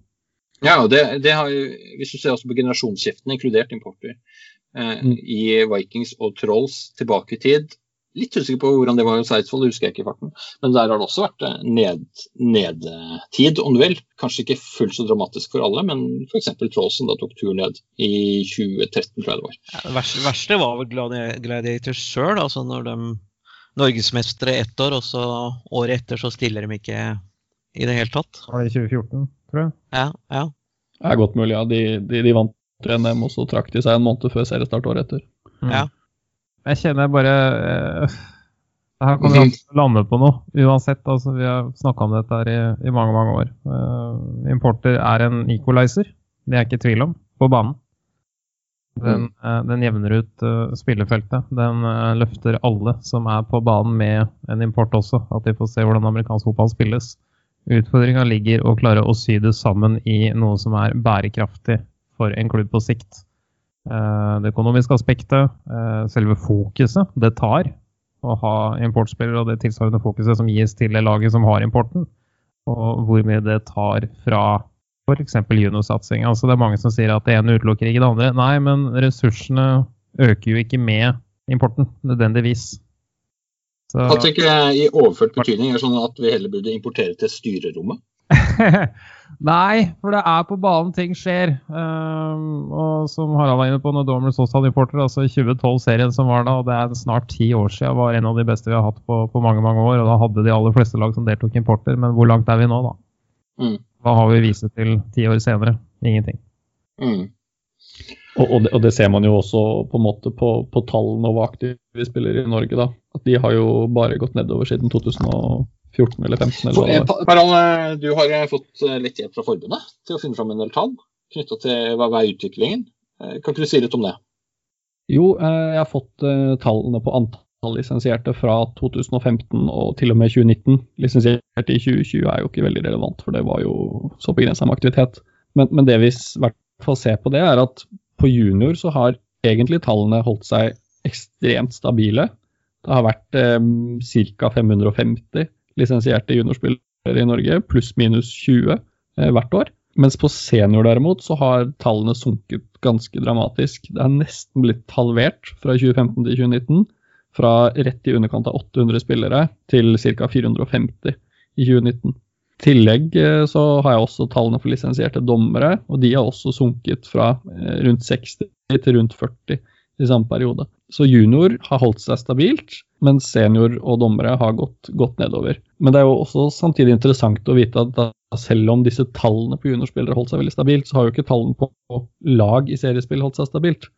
Speaker 2: ja, det, det har jo, Hvis du ser også på generasjonsskiftene, inkludert importer. I Vikings og Trolls tilbake i tid. litt usikker på hvordan det var i Eidsvoll, det husker jeg ikke i farten. Men der har det også vært ned, nedtid, om du vil. Kanskje ikke fullt så dramatisk for alle, men f.eks. Tråsen da tok tur ned i 2013, tror jeg det var.
Speaker 4: Ja, det verste, verste, var vel Gladiator sjøl, altså når de norgesmestere ett år, og så året etter så stiller de ikke i det hele tatt.
Speaker 3: Var det i 2014, tror jeg?
Speaker 4: Ja, ja.
Speaker 5: Det er godt mulig, ja. De, de, de vant NM, og så trakk de seg en måned før seriestart året etter.
Speaker 3: Mm. Ja. Jeg kjenner bare eh, Det her kommer vi lande på noe, uansett. Altså, vi har snakka om dette her i, i, mange mange år. Uh, importer er en equalizer, det er ikke tvil om, på banen. Den, uh, den jevner ut uh, spillefeltet. Den løfter alle som er på banen med en import også, at de får se hvordan amerikansk fotball spilles. Utfordringa ligger å klare å sy det sammen i noe som er bærekraftig for en klubb på sikt. Eh, det økonomiske aspektet, eh, selve fokuset det tar å ha importspillere, og det tilsvarende fokuset som gis til det laget som har importen, og hvor mye det tar fra f.eks. juniorsatsing. Altså, det er mange som sier at det ene utelukker ikke det andre. Nei, men ressursene øker jo ikke med importen, nødvendigvis.
Speaker 2: Så... Patrick, i overført betydning er det sånn at vi heller burde importere til styrerommet?
Speaker 3: Nei, for det er på banen ting skjer. Um, og som Harald var inne på, når Dormers også hadde importer, altså 2012-serien som var da, og det er snart ti år siden, var en av de beste vi har hatt på, på, mange mange år. Og da hadde de aller fleste lag som deltok importer, men hvor langt er vi nå, da? Mm. Hva har vi vist til ti år senere? Ingenting. Mm.
Speaker 5: Og, og, det, og, det, ser man jo også på en måte på, på tallene over aktive spillere i Norge. da, at De har jo bare gått nedover siden 2000. 14 eller 15. Eller
Speaker 2: hva Paral, du har eh, fått eh, litt hjelp fra forbundet til å finne fram en del tall knytta til hva er utviklingen. Eh, kan ikke du si litt om det?
Speaker 5: Jo, jeg har fått tallene på antall lisensierte fra 2015 og til og med 2019. Lisensierte i 2020 er jo ikke veldig relevant, for det var jo så begrensa med aktivitet. Men, men, det vi i hvert fall ser på det, er at på junior så har egentlig tallene holdt seg ekstremt stabile. Det har vært eh, ca. 550 lisensierte juniorspillere i Norge, pluss-minus 20 eh, hvert år. Mens på senior derimot så har tallene sunket ganske dramatisk. Det er nesten blitt halvert fra 2015 til 2019. Fra rett i underkant av 800 spillere til ca. 450 i 2019. I tillegg eh, så har jeg også tallene for lisensierte dommere, og de har også sunket fra eh, rundt 60 til rundt 40 i samme periode. Så junior har holdt seg stabilt, mens senior og dommere har gått, gått, nedover. Men det er jo også samtidig interessant å vite at selv om disse tallene på juniorspillere holdt seg veldig stabilt, så har jo ikke tallene på lag i seriespill holdt seg stabilt.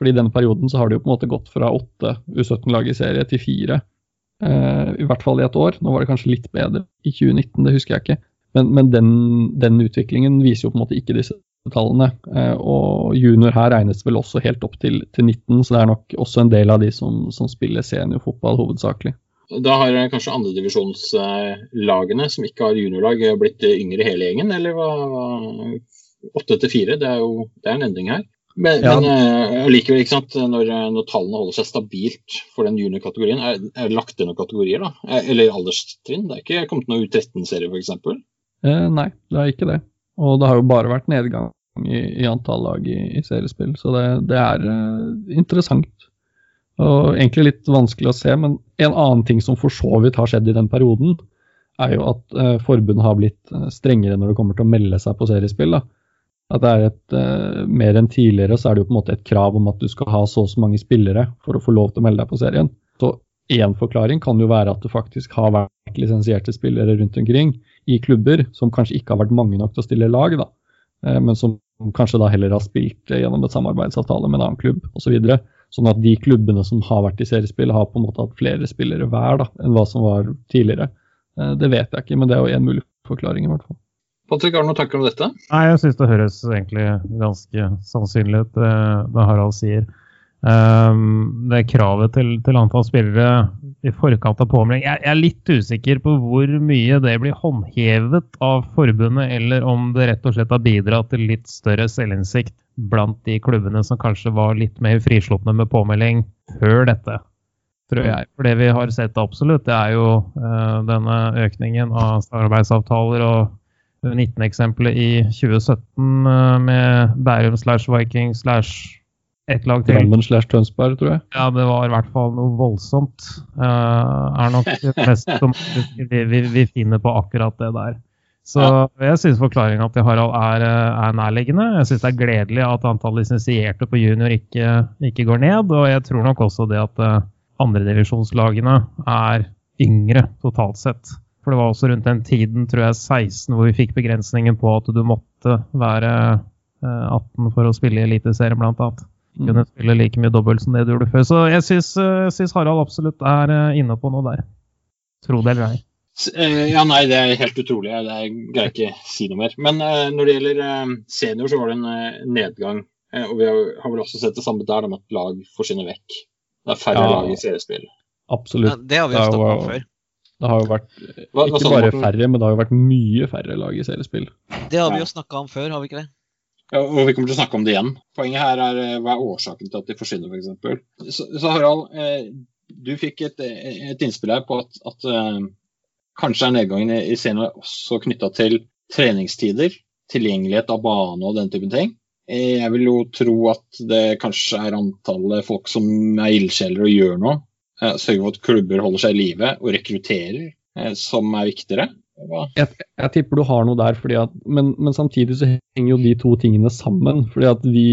Speaker 5: Fordi i denne perioden så har det jo på en måte gått fra åtte U17-lag i serie til fire. Eh, I hvert fall i et år. Nå var det kanskje litt bedre i 2019, det husker jeg ikke. Men, men den, den, utviklingen viser jo på en måte ikke disse tallene. Eh, og junior her regnes vel også helt opp til, til 19, så det er nok også en del av de som, som spiller seniorfotball hovedsakelig.
Speaker 2: Da har kanskje andredivisjonslagene som ikke har juniorlag, blitt yngre hele gjengen, eller hva? Åtte til fire, det er jo det er en endring her. Men, ja. men likevel, ikke sant, når, når, tallene holder seg stabilt for den juniorkategorien, er, er det lagt til noen kategorier, da? Eller alderstrinn? Det er ikke kommet noen U13-serie, f.eks.?
Speaker 5: Eh, nei, det er ikke det. Og det har jo bare vært nedgang i, i antall lag i, i, seriespill, så det, det er uh, interessant. Og egentlig litt vanskelig å se, men en annen ting som for så vidt har skjedd i den perioden, er jo at uh, forbundet har blitt uh, strengere når det kommer til å melde seg på seriespill. Da. At det er et, uh, Mer enn tidligere så er det jo på en måte et krav om at du skal ha så og så mange spillere for å få lov til å melde deg på serien. Så én forklaring kan jo være at det faktisk har vært lisensierte spillere rundt omkring i klubber som kanskje ikke har vært mange nok til å stille lag, da, eh, men som kanskje da heller har spilt eh, gjennom et samarbeidsavtale med en annen klubb osv. Så sånn at de klubbene som har vært i seriespill, har på en måte hatt flere spillere hver da, enn hva som var tidligere. Eh, det vet jeg ikke, men det er jo en mulig forklaring i hvert fall.
Speaker 2: Patrick, har du noen tanker om dette?
Speaker 3: Nei, Jeg syns det høres egentlig ganske sannsynlig ut, det Harald sier. Um, det kravet til, til, antall spillere i forkant av påmelding jeg, jeg, er litt usikker på hvor mye det blir håndhevet av forbundet, eller om det rett og slett har bidratt til litt større selvinnsikt blant de klubbene som kanskje var litt mer frislupne med påmelding før dette. Tror jeg. For det vi har sett absolutt, det er jo uh, denne økningen av samarbeidsavtaler og 19-eksempelet i 2017 uh, med Bærum slash Viking slash et lag til.
Speaker 5: Drammen slash Tønsberg, tror jeg.
Speaker 3: Ja, det var i hvert fall noe voldsomt. Uh, er nok det mest som vi, vi, vi, finner på akkurat det der. Så jeg syns forklaringa til Harald er, er, nærliggende. Jeg syns det er gledelig at antall lisensierte på junior ikke, ikke, går ned. Og jeg tror nok også det at uh, andredivisjonslagene er yngre totalt sett. For det var også rundt den tiden, tror jeg, 16, hvor vi fikk begrensningen på at du måtte være 18 for å spille i Eliteserien, blant annet. Mm. Kunne spille like mye dobbelt som det du gjorde før. Så jeg syns Harald absolutt er inne på noe der. Tro det eller ei.
Speaker 2: Ja, nei, det er helt utrolig. Det greier ikke si noe mer. Men når det gjelder senior, så var det en nedgang. Og vi har vel også sett det samme der, med at lag forsvinner vekk. Det er færre ja, lag i seriespill.
Speaker 5: Absolutt.
Speaker 4: Ja, det har vi jo snakket om før.
Speaker 5: Det har jo vært hva, ikke hva bare færre, men det har jo vært mye færre lag i seriespill.
Speaker 4: Det har vi jo snakka om før, har vi ikke det?
Speaker 2: Ja, og vi kommer til å snakke om det igjen. Poenget her er eh, hva er årsaken til at de forsvinner, f.eks. Så, så Harald, eh, du fikk et, et, innspill her på at, at eh, kanskje er nedgangen i senior også knytta til treningstider, tilgjengelighet av bane og den typen ting. Jeg vil jo tro at det kanskje er antallet folk som er ildsjeler og gjør noe. Sørger for at klubber holder seg i live og rekrutterer, som er viktigere.
Speaker 5: Jeg, jeg, tipper du har noe der, at, men, men, samtidig så henger jo de to tingene sammen. fordi at vi,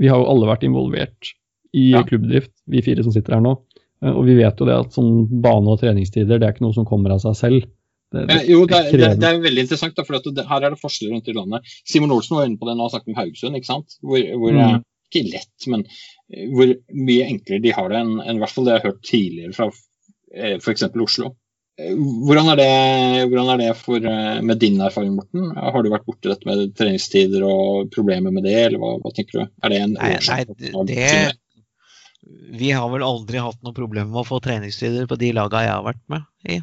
Speaker 5: vi har jo alle vært involvert i ja. klubbdrift, vi fire som sitter her nå. Eh, og vi vet jo det at sånn bane- og treningstider det er ikke noe som kommer av seg selv.
Speaker 2: Det, det, jo, det, det, det, er veldig interessant, for her er det forskjeller rundt i landet. Simon Olsen var inne på det nå og snakket om Haugesund. ikke sant? Hvor, hvor mm. Ikke lett, men eh, hvor mye enklere de har det enn, enn hvert fall det jeg har hørt tidligere fra eh, f.eks. Oslo. Hvordan er, det, hvordan er det for, eh, med din erfaring, Morten? Har du vært borti dette med treningstider og problemer med det, eller hva, hva tenker du? Er det en
Speaker 4: årsak? Nei, det, vi har vel aldri hatt noe problem med å få treningstider på de lagene jeg har vært med i.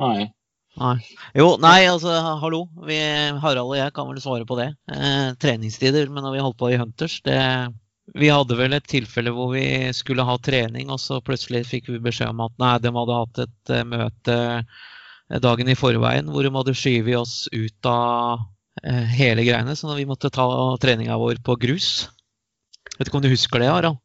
Speaker 2: Nei.
Speaker 4: nei. Jo, nei, altså, hallo. Vi, Harald og jeg kan vel svare på det. Eh, treningstider, men når vi holdt på i Hunters, det vi hadde vel et tilfelle hvor vi skulle ha trening, og så plutselig fikk vi beskjed om at nei, de hadde hatt et uh, møte eh, dagen i forveien hvor de hadde skyvet oss ut av uh, hele greiene. Så vi måtte ta treninga vår på grus. Vet ikke om du husker det, Harald?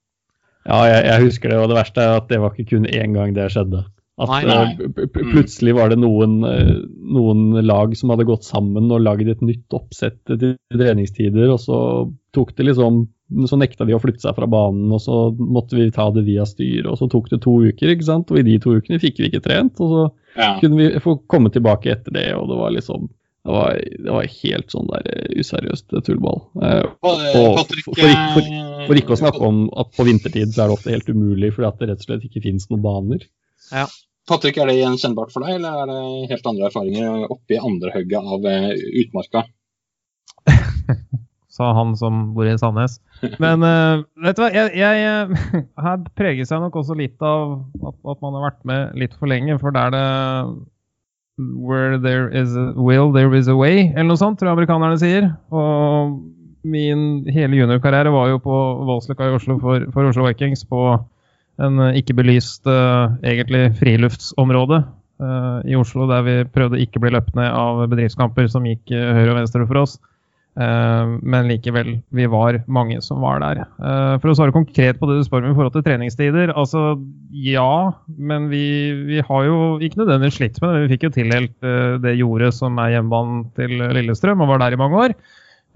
Speaker 5: Ja, jeg, jeg, husker det. Og det verste er at det var ikke kun én gang det skjedde. At nei, nei. Uh, plutselig var det noen, noen, lag som hadde gått sammen og lagd et nytt oppsett til treningstider, og så tok det liksom så nekta de å flytte seg fra banen, og så måtte vi ta det via styret. Og så tok det to uker, ikke sant? og i de to ukene fikk vi ikke trent. Og så ja. kunne vi få komme tilbake etter det, og det var liksom Det var, det var helt sånn der eh, useriøst tullball. Eh, og for, for, for, for, ikke å snakke om at på vintertid så er det ofte helt umulig fordi at det rett og slett ikke finnes noen baner.
Speaker 2: Ja. Patrick, er det gjenkjennbart for deg, eller er det helt andre erfaringer oppi andre hugget av utmarka?
Speaker 3: Sa han som bor i Sandnes. Men uh, vet du hva, jeg, jeg, her preges jeg nok også litt av at, at, man har vært med litt for lenge. For der det Where there is a will, there is a way, eller noe sånt, tror jeg amerikanerne sier. Og min hele juniorkarriere var jo på Voldsløkka i Oslo for, for, Oslo Vikings på en ikke belyst, uh, egentlig friluftsområde uh, i Oslo, der vi prøvde ikke bli løpt ned av bedriftskamper som gikk høyre og venstre for oss. Eh, men likevel, vi var mange som var der. Eh, for å svare konkret på det du spør om i forhold til treningstider. Altså ja, men vi, vi har jo ikke nødvendigvis slitt med det. Vi fikk jo tildelt eh, det jordet som er hjemmebanen til Lillestrøm, og var der i mange år.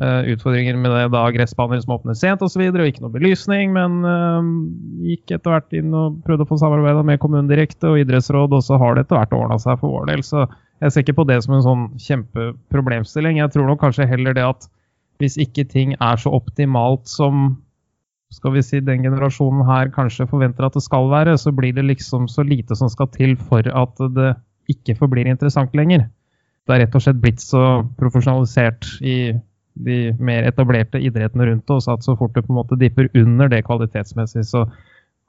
Speaker 3: Utfordringer med det da gressbaner som åpner sent osv., og, og ikke noe belysning. Men gikk etter hvert inn og prøvde å få samarbeida med kommunen direkte og idrettsråd, og så har det etter hvert ordna seg for vår del. Så jeg ser ikke på det som en sånn kjempeproblemstilling. Jeg tror nok kanskje heller det at hvis ikke ting er så optimalt som skal vi si, den generasjonen her kanskje forventer at det skal være, så blir det liksom så lite som skal til for at det ikke forblir interessant lenger. Det er rett og slett blitt så profesjonalisert i de mer etablerte idrettene rundt oss at så fort det på en måte dipper under det kvalitetsmessig, så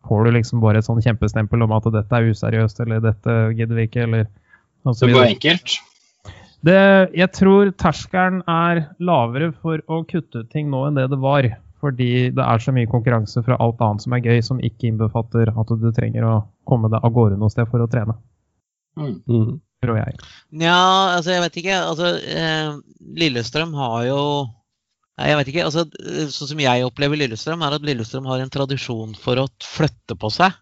Speaker 3: får du liksom bare et sånn kjempestempel om at dette er useriøst, eller dette gidder vi ikke, eller
Speaker 2: så det går enkelt?
Speaker 3: Det, jeg tror terskelen er lavere for å kutte ut ting nå enn det det var. Fordi det er så mye konkurranse fra alt annet som er gøy, som ikke innbefatter at du trenger å komme deg av gårde noe sted for å trene.
Speaker 2: Mm. mm.
Speaker 3: Tror jeg.
Speaker 4: Nja, altså jeg vet ikke. Altså, eh, Lillestrøm har jo Nei, jeg vet ikke. altså Sånn som jeg opplever Lillestrøm, er at Lillestrøm har en tradisjon for å flytte på seg.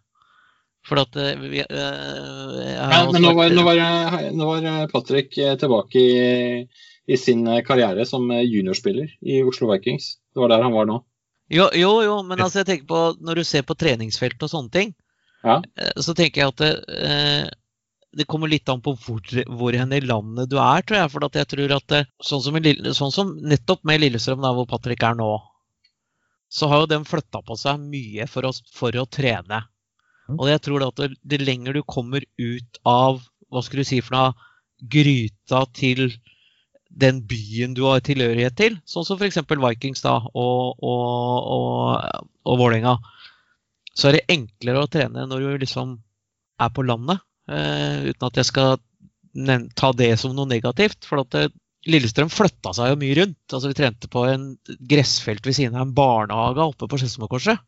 Speaker 4: For at eh, vi, uh, har
Speaker 2: Ja, men nå var, nå, var, nå var Patrick eh, tilbake i, i sin eh, karriere som eh, juniorspiller i Oslo Vikings. Det var der han var nå.
Speaker 4: Jo, jo, jo, men altså jeg tenker på når du ser på treningsfelt og sånne ting,
Speaker 2: Ja.
Speaker 4: eh, så tenker jeg at det, eh, det kommer litt an på hvor, hvor hen i landet du er, tror jeg. For jeg tror at sånn, som i, Lille- sånn som nettopp med Lillestrøm, der hvor Patrick er nå, så har jo den flytta på seg mye for å, for å trene. Og jeg tror at det, det lenger du kommer ut av hva skulle du si for noe, gryta til den byen du har tilhørighet til, sånn som f.eks. Vikings da, og, og, og, og Vålerenga, så er det enklere å trene når du liksom er på landet. eh, uten at jeg skal ta det som noe negativt. For at det, Lillestrøm flytta seg jo mye rundt. Altså Vi trente på en gressfelt ved siden av en barnehage oppe på Skedsmokorset.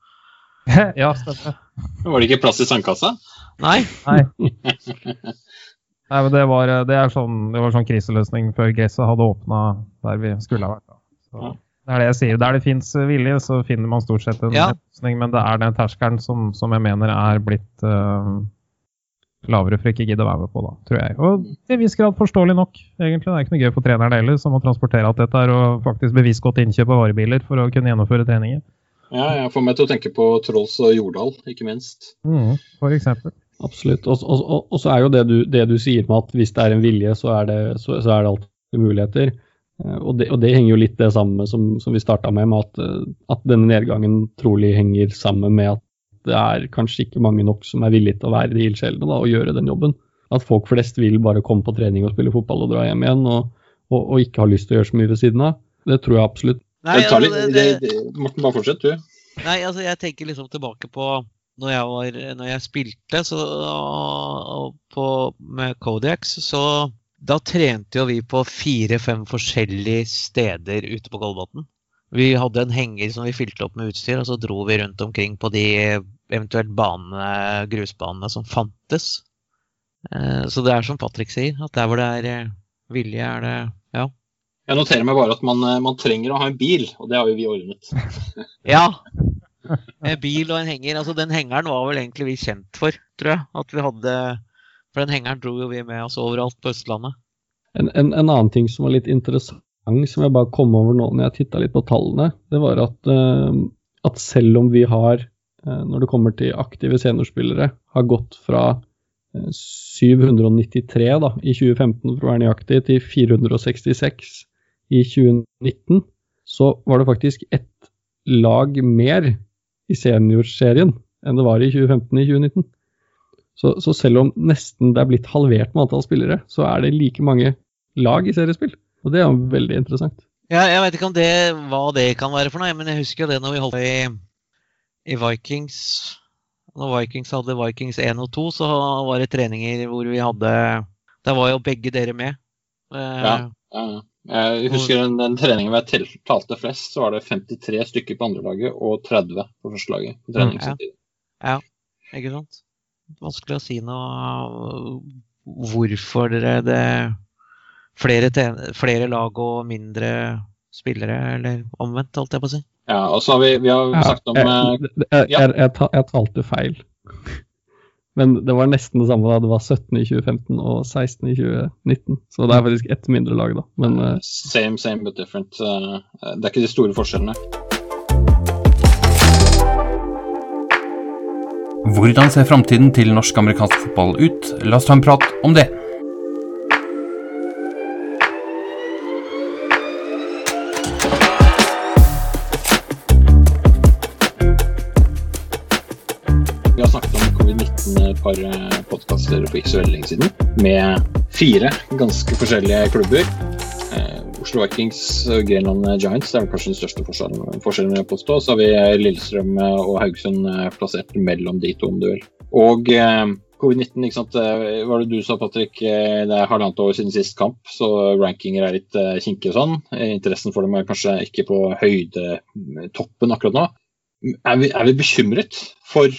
Speaker 3: ja, stemmer.
Speaker 2: Var det ikke plass i sandkassa?
Speaker 4: Nei.
Speaker 3: Nei. Nei, men det var, det er sånn, det var sånn kriseløsning før gresset hadde åpna der vi skulle ha vært. Da. Så, det er det jeg sier. Der det fins vilje, så finner man stort sett en
Speaker 4: Ja.
Speaker 3: løsning. Men det er den terskelen som, som jeg mener er blitt uh, lavere for ikke å gidde å være med på, da, tror jeg. Og til en viss grad forståelig nok, egentlig. Det er ikke noe gøy for treneren heller, som å transportere alt dette her og faktisk bevisst gått innkjøp av varebiler for å kunne gjennomføre treninger.
Speaker 2: Ja, jeg får meg til å tenke på Trolls og Jordal, ikke minst.
Speaker 3: Mm, for eksempel.
Speaker 5: Absolutt. Og, og, og, og så er jo det du, det du sier med at hvis det er en vilje, så er det, så, så er det alltid muligheter. Eh, Og det, og det henger jo litt det samme som, som vi starta med, med at, eh, at denne nedgangen trolig henger sammen med at det er kanskje ikke mange nok som er villige til å være de ildsjelene og gjøre den jobben. At folk flest vil bare komme på trening og spille fotball og dra hjem igjen, og, og, og ikke har lyst til å gjøre så mye ved siden av. Det tror jeg absolutt.
Speaker 4: Nei,
Speaker 2: Det
Speaker 4: altså, det,
Speaker 2: det, det, Morten, bare fortsett, du.
Speaker 4: Nei, altså jeg tenker liksom tilbake på når jeg, var, når jeg spilte så, på, med Kodiaks, så da trente jo vi på fire-fem forskjellige steder ute på Kolbotn. Vi hadde en henger som vi fylte opp med utstyr, og så dro vi rundt omkring på de eventuelt banene, grusbanene som fantes. Eh, Så det er som Patrick sier, at der hvor det er eh, vilje, er det ja.
Speaker 2: Jeg noterer meg bare at man, eh, man trenger å ha en bil, og det har jo vi ordnet.
Speaker 4: Ja. En bil og en henger. Altså Den hengeren var vel egentlig vi kjent for, tror jeg. At vi hadde For den hengeren dro jo vi med oss overalt på Østlandet.
Speaker 5: En, en, en annen ting som var litt interessant, som jeg bare kom over nå når jeg titta litt på tallene, det var at, eh, at selv om vi har, eh, når det kommer til aktive seniorspillere, har gått fra eh, 793 da, i 2015 for å være nøyaktig, til 466 i 2019, så var det faktisk ett lag mer i seniorserien enn det var i 2015 i 2019. Så, så selv om nesten det er blitt halvert med antall spillere, så er det like mange lag i seriespill. Og det er jo veldig interessant.
Speaker 4: Ja, jeg vet ikke om det, hva det kan være for noe, men jeg husker jo det når vi holdt på i, i Vikings. Når Vikings hadde Vikings 1 og 2, så var det treninger hvor vi hadde Der var jo begge dere med. Eh,
Speaker 2: Ja. Ja, ja. Jeg husker den, den treningen hvor jeg talte flest, så var det 53 stykker på andrelaget og 30 på førstelaget. på trening
Speaker 4: Ja.
Speaker 2: samtidig.
Speaker 4: Ikke sant? Vanskelig å si noe hvorfor dere det flere, flere lag og mindre spillere, eller omvendt, holdt jeg på å si.
Speaker 2: Ja, og så har vi, vi har
Speaker 5: Ja,
Speaker 2: sagt om ja,
Speaker 5: jeg, jeg, jeg, jeg, jeg talte feil. Men det var nesten det samme da. Det var 17 i 2015 og 16 i 2019. Så det er faktisk ett mindre lag, da. Men uh,
Speaker 2: Same, same but different. Uh, Det er ikke de store forskjellene.
Speaker 1: Hvordan ser framtiden til norsk-amerikansk fotball ut? La oss ta en prat om det.
Speaker 2: Et par podkaster for ikke så veldig lenge siden, med fire ganske forskjellige klubber. Eh, Oslo Vikings og Grenland Giants det er kanskje den største forskjellen, forskjellen jeg påstå. Så har vi eh, Lillestrøm eh, og Haugesund eh, plassert mellom de to, om du vil. Og eh, covid-19, ikke sant. eh, var det du sa, Patrick? Eh, Det er halvannet år siden sist kamp, så rankinger er litt eh, kinkige og sånn. Eh, Interessen for dem er kanskje ikke på høydetoppen akkurat nå. Er vi, er vi bekymret for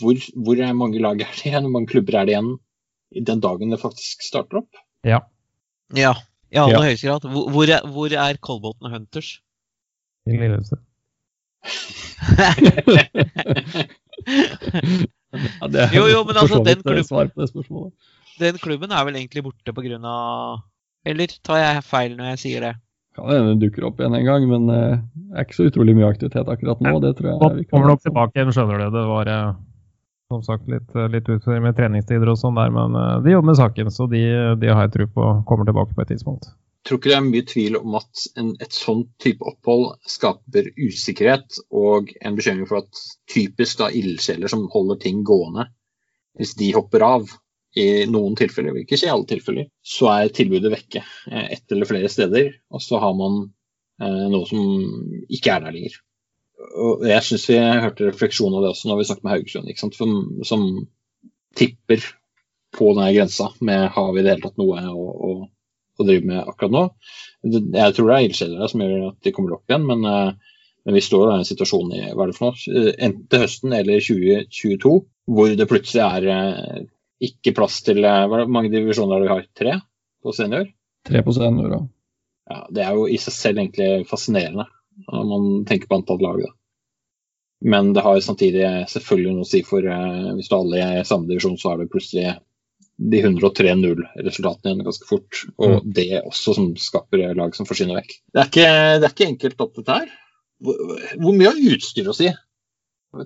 Speaker 2: hvor, hvor er mange lag er det igjen, hvor mange klubber er det igjen den dagen det faktisk starter opp?
Speaker 3: Ja.
Speaker 4: Ja, i aller
Speaker 5: Ja.
Speaker 4: høyeste grad. Hvor, hvor er, hvor er Kolbotn Hunters?
Speaker 3: i Lillestrøm.
Speaker 5: Ja, det er
Speaker 4: Jo, jo, men altså, den
Speaker 5: eh, svar på det spørsmålet.
Speaker 4: Den klubben er vel egentlig borte pga. Eller tar jeg feil når jeg sier det?
Speaker 5: Kan hende det dukker opp igjen en gang, men eh, det er ikke så utrolig mye aktivitet akkurat nå. Det tror jeg vi kan
Speaker 3: Kommer nok tilbake igjen, skjønner du. Det var eh, som sagt litt, eh, litt utfordring med treningstider og sånn der, men eh, de jobber med saken, så de, de har jeg tro på kommer tilbake på et tidspunkt.
Speaker 2: Jeg tror ikke det er mye tvil om at en, et sånt type opphold skaper usikkerhet og en bekymring for at typisk da ildsjeler som holder ting gående, hvis de hopper av i noen tilfeller, vil ikke skje i alle tilfeller, så er tilbudet vekke eh, ett eller flere steder, og så har man eh, noe som ikke er der lenger. Og jeg syns vi hørte refleksjon av det også når vi snakket med Haugesund? Som, som tipper på denne grensa med har vi i det hele tatt noe å, å å drive med akkurat nå. Jeg tror det er ildsjeler som gjør at de kommer opp igjen, men, eh, men vi står i en situasjon i hva er det for noe, eh, enten til høsten eller 2022, hvor det plutselig er eh, ikke plass til Hvor mange divisjoner har vi har? Tre på senior?
Speaker 5: Tre på senior, da.
Speaker 2: Ja, det er jo i seg selv egentlig fascinerende når man tenker på antall lag. Da. Men det har samtidig selvfølgelig noe å si for eh, hvis du er i samme divisjon, så er det plutselig de 103-0-resultatene igjen ganske fort. Og det også som skaper lag som forsvinner vekk. Det er ikke, det er ikke enkelt opp dette her. Hvor, hvor mye har utstyr å si?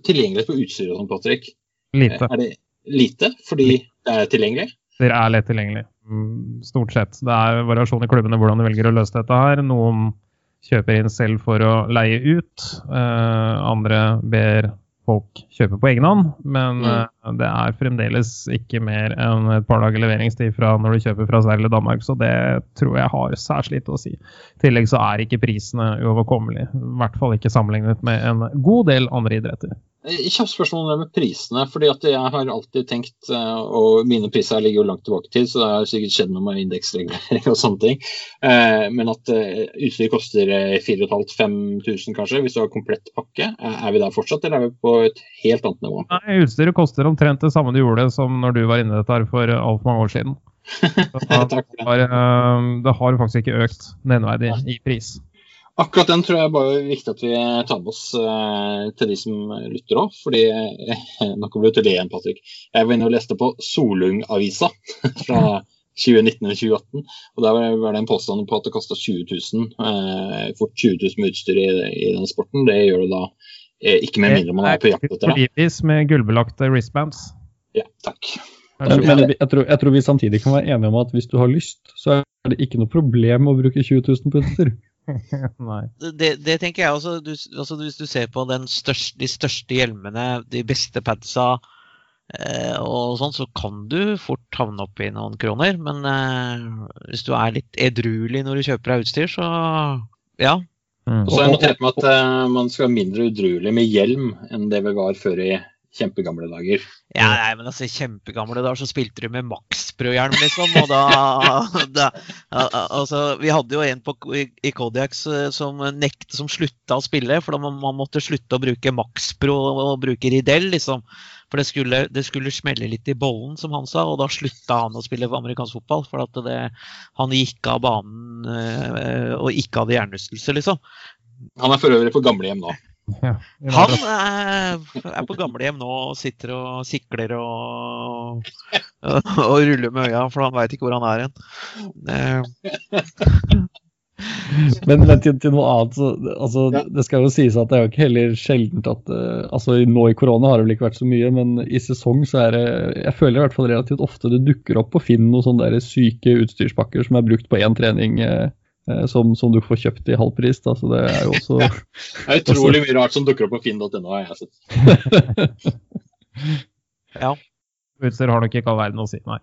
Speaker 2: Tilgjengelighet på utstyr og sånn, Patrick.
Speaker 3: Lite.
Speaker 2: Er det lite fordi det er tilgjengelig?
Speaker 3: Det er lett tilgjengelig. Mm, Stort sett. Det er variasjon i klubbene hvordan de velger å løse dette her. Noen kjøper inn selv for å leie ut. Eh, andre ber folk kjøpe på egen hånd. Men
Speaker 2: Mm.
Speaker 3: eh, det er fremdeles ikke mer enn et par dager leveringstid fra når du kjøper fra Sverige eller Danmark, så det tror jeg har særs lite å si. I tillegg så er ikke prisene uoverkommelige. I hvert fall ikke sammenlignet med en god del andre idretter.
Speaker 2: Kjapt spørsmål om med prisene. fordi at Jeg har alltid tenkt, eh, og mine priser ligger jo langt tilbake i tid, så det har sikkert skjedd noe med indeksregulering og sånne ting. Eh, Men at eh, utstyr koster 4500-5000 kanskje, hvis du har komplett pakke. Eh, Er vi der fortsatt, eller er vi på et helt annet nivå?
Speaker 3: Nei, Utstyret koster omtrent det samme du gjorde som når du var inne i dette her for altfor mange år siden.
Speaker 2: Det.
Speaker 3: har, eh, det har faktisk ikke økt nevneverdig i pris.
Speaker 2: Akkurat den tror jeg bare er viktig at vi tar med oss eh, til de som lytter òg. Fordi eh, Nå kommer til det igjen, Patrick. Jeg var inne og leste på Solung-avisa fra 2019-2018. og Der var var det en påstand på at det kosta 20 000, eh, for 20 000 med utstyr i, i den sporten. Det gjør det da eh, ikke med mindre man er på jakt etter det.
Speaker 3: Politisk med gullbelagte wristbands.
Speaker 2: Ja, takk.
Speaker 3: Så
Speaker 5: men jeg, tror, jeg tror vi samtidig kan være enige om at hvis du har lyst, så er det ikke noe problem å bruke 20 000 på utstyr.
Speaker 4: Det, det tenker jeg også. Du, også. hvis du ser på den største, de største hjelmene, de beste padsa eh, og sånn, så kan du fort havne opp i noen kroner. Men eh, hvis du er litt edruelig når du kjøper deg utstyr, så ja.
Speaker 3: Mm.
Speaker 2: Og så har jeg notert meg at eh, man skal være mindre udruelig med hjelm enn det vi var før i kjempegamle dager.
Speaker 4: Ja, nei, men altså, kjempegamle dager så spilte du med Max-Pro-hjelm, liksom. Og da, da al- al- Altså, vi hadde jo en på, i, eh, som nekte, som slutta å spille, for da man, man måtte slutte å bruke Max-Pro og bruke Ridel, liksom. For det skulle, det skulle smelle litt i bollen, som han sa, og da slutta han å spille amerikansk fotball. For at det, han gikk av banen øh, og ikke hadde hjernerystelse, liksom.
Speaker 2: Han er for øvrig på gamlehjem nå.
Speaker 3: Ja.
Speaker 4: Han er, er på gamlehjem nå og sitter og sikler og, og, og ruller med øya, for han veit ikke hvor han er hen. Eh,
Speaker 5: Men, men til, til noe annet, så, altså,
Speaker 2: Ja.
Speaker 5: det skal jo sies at det er jo ikke heller sjeldent at uh, altså Nå i korona har det vel ikke vært så mye, men i sesong så er det Jeg føler i hvert fall relativt ofte det dukker opp på Finn noen sånne der syke utstyrspakker som er brukt på én trening. eh, som, som du får kjøpt i halv pris. Da, så det er jo også
Speaker 2: Det er utrolig mye rart som dukker opp på finn.no, har jeg sett.
Speaker 4: ja.
Speaker 3: Utstyr har nok ikke all verden å si, nei.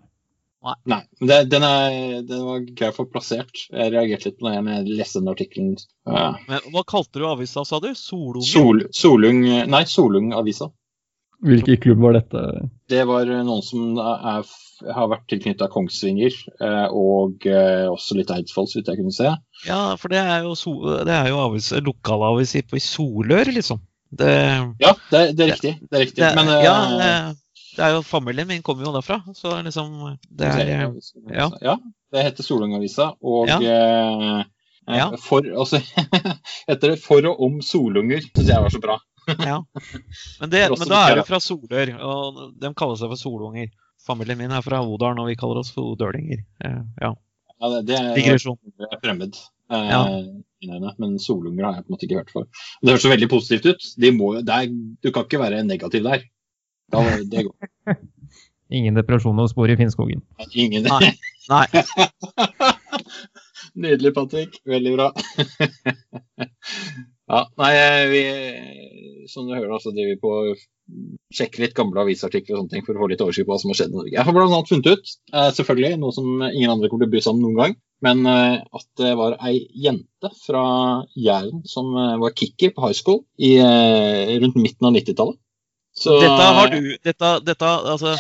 Speaker 2: Nei, men det, den, er, den var grei å få plassert. Jeg reagerte litt på den jeg leste den artikkelen. Ja.
Speaker 4: Hva kalte du avisa, sa du? Solunge?
Speaker 2: Sol, Solung Nei, Solung-avisa.
Speaker 5: Hvilken klubb var dette?
Speaker 2: Det var noen som er, har vært tilknytta Kongsvinger, eh, og eh, også litt Eidsvoll, så vidt jeg kunne se.
Speaker 4: Ja, for det er jo, so, det er jo avis, lokalavis i- Solør, liksom. Det,
Speaker 2: Ja, det, det er riktig. Det er riktig.
Speaker 4: det,
Speaker 2: Men eh,
Speaker 4: ja, det, det er jo familien min kommer jo derfra, så liksom Det er eh, ja.
Speaker 2: ja. Det heter Solung-avisa, og
Speaker 4: Ja.
Speaker 2: eh, Eh,
Speaker 4: Ja.
Speaker 2: For, altså, heter det 'For og om solunger', syns jeg var så bra.
Speaker 4: Ja. Men, det, men da er du fra Solør, og de kaller seg for solunger. Familien min er fra Odalen, og vi kaller oss for odølinger. Eh, Ja,
Speaker 2: Ja, det, det er det er fremmed. Eh,
Speaker 4: Ja.
Speaker 2: Men solunger har jeg på en måte ikke hørt for. Det høres så veldig positivt ut. De må, det er, du kan ikke være negativ der. Da, det går
Speaker 3: Ingen depresjon å spore i Finnskogen.
Speaker 2: ingen
Speaker 4: Nei. Nei.
Speaker 2: Nydelig, Patrick. Veldig bra. ja, nei, vi Som du hører, så driver vi på å sjekke litt gamle avisartikler og sånne ting for å få litt oversikt på hva som har skjedd i Norge. Jeg har annet funnet ut, eh, selvfølgelig, noe som ingen andre kommer til å bry seg om noen gang, men eh, at det var ei jente fra Jæren som eh, var kicker på high school i, eh, rundt midten av 90-tallet. Så-
Speaker 4: Dette har du, dette, dette, altså,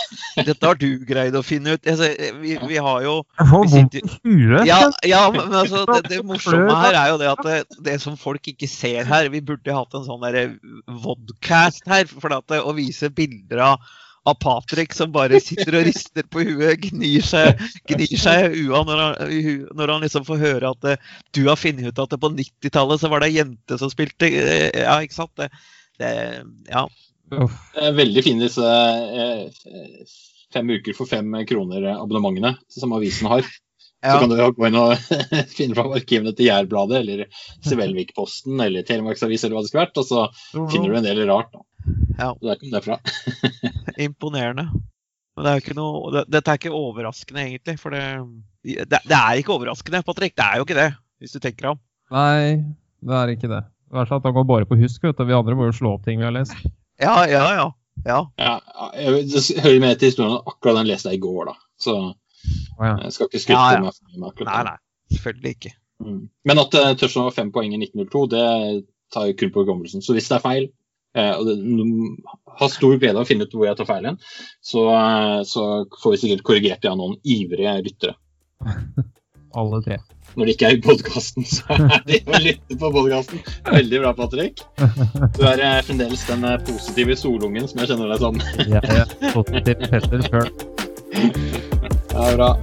Speaker 4: dette har du greid å finne ut. Altså, vi, vi har jo
Speaker 3: Jeg får vondt i huet.
Speaker 4: Ja, ja men altså, det, det morsomme her er jo det at det, det som folk ikke ser her Vi burde hatt en sånn vodcast her for at, det- å vise bilder av, av Patrick som bare sitter og rister på huet, gnir seg, gnir seg ua når han, når han liksom får høre at det, du har funnet ut at det på 90-tallet så var det ei jente som spilte eh, Ja, ikke sant? Det, det, ja.
Speaker 2: Det er veldig fine disse eh, fem uker for fem kroner-abonnementene som avisen har. Så kan du jo gå inn og finne fram arkivene til Jærbladet eller Sevelvikposten eller Telemarksavis eller hva det skulle vært, og så finner du en del rart. da.
Speaker 4: Ja.
Speaker 2: Så der kom det fra.
Speaker 4: Imponerende. Men det er jo ikke noe, det, dette er ikke overraskende, egentlig. For det, det, det er ikke overraskende, Patrick. Det er jo ikke det, hvis du tenker deg om.
Speaker 3: Nei, det er ikke det. I hvert fall at han går bare på husk, vet du. Vi andre må jo slå opp ting vi har lest.
Speaker 4: Ja, ja, ja. ja.
Speaker 2: Ja, jeg, hører med til historien at akkurat den leste jeg i går, da. Så jeg skal ikke skryte
Speaker 4: Ja, ja.
Speaker 2: meg for mye med akkurat
Speaker 4: Nei, nei. Selvfølgelig ikke.
Speaker 2: Mm. Men at uh, Tørstad var fem poeng i 1902, det tar jo kun på hukommelsen. Så hvis det er feil, Uh, og det, har stor glede av å finne ut hvor jeg tar feil hen, så, uh, så får vi sikkert korrigert det av noen ivrige lyttere.
Speaker 3: Alle tre.
Speaker 2: Når de ikke er i podkasten, så er de å lytte på podkasten. Veldig bra, Patrick. Du er eh, fremdeles den eh, positive solungen som jeg kjenner deg som.
Speaker 3: Jeg er positiv Petter sjøl.
Speaker 2: Ja, bra.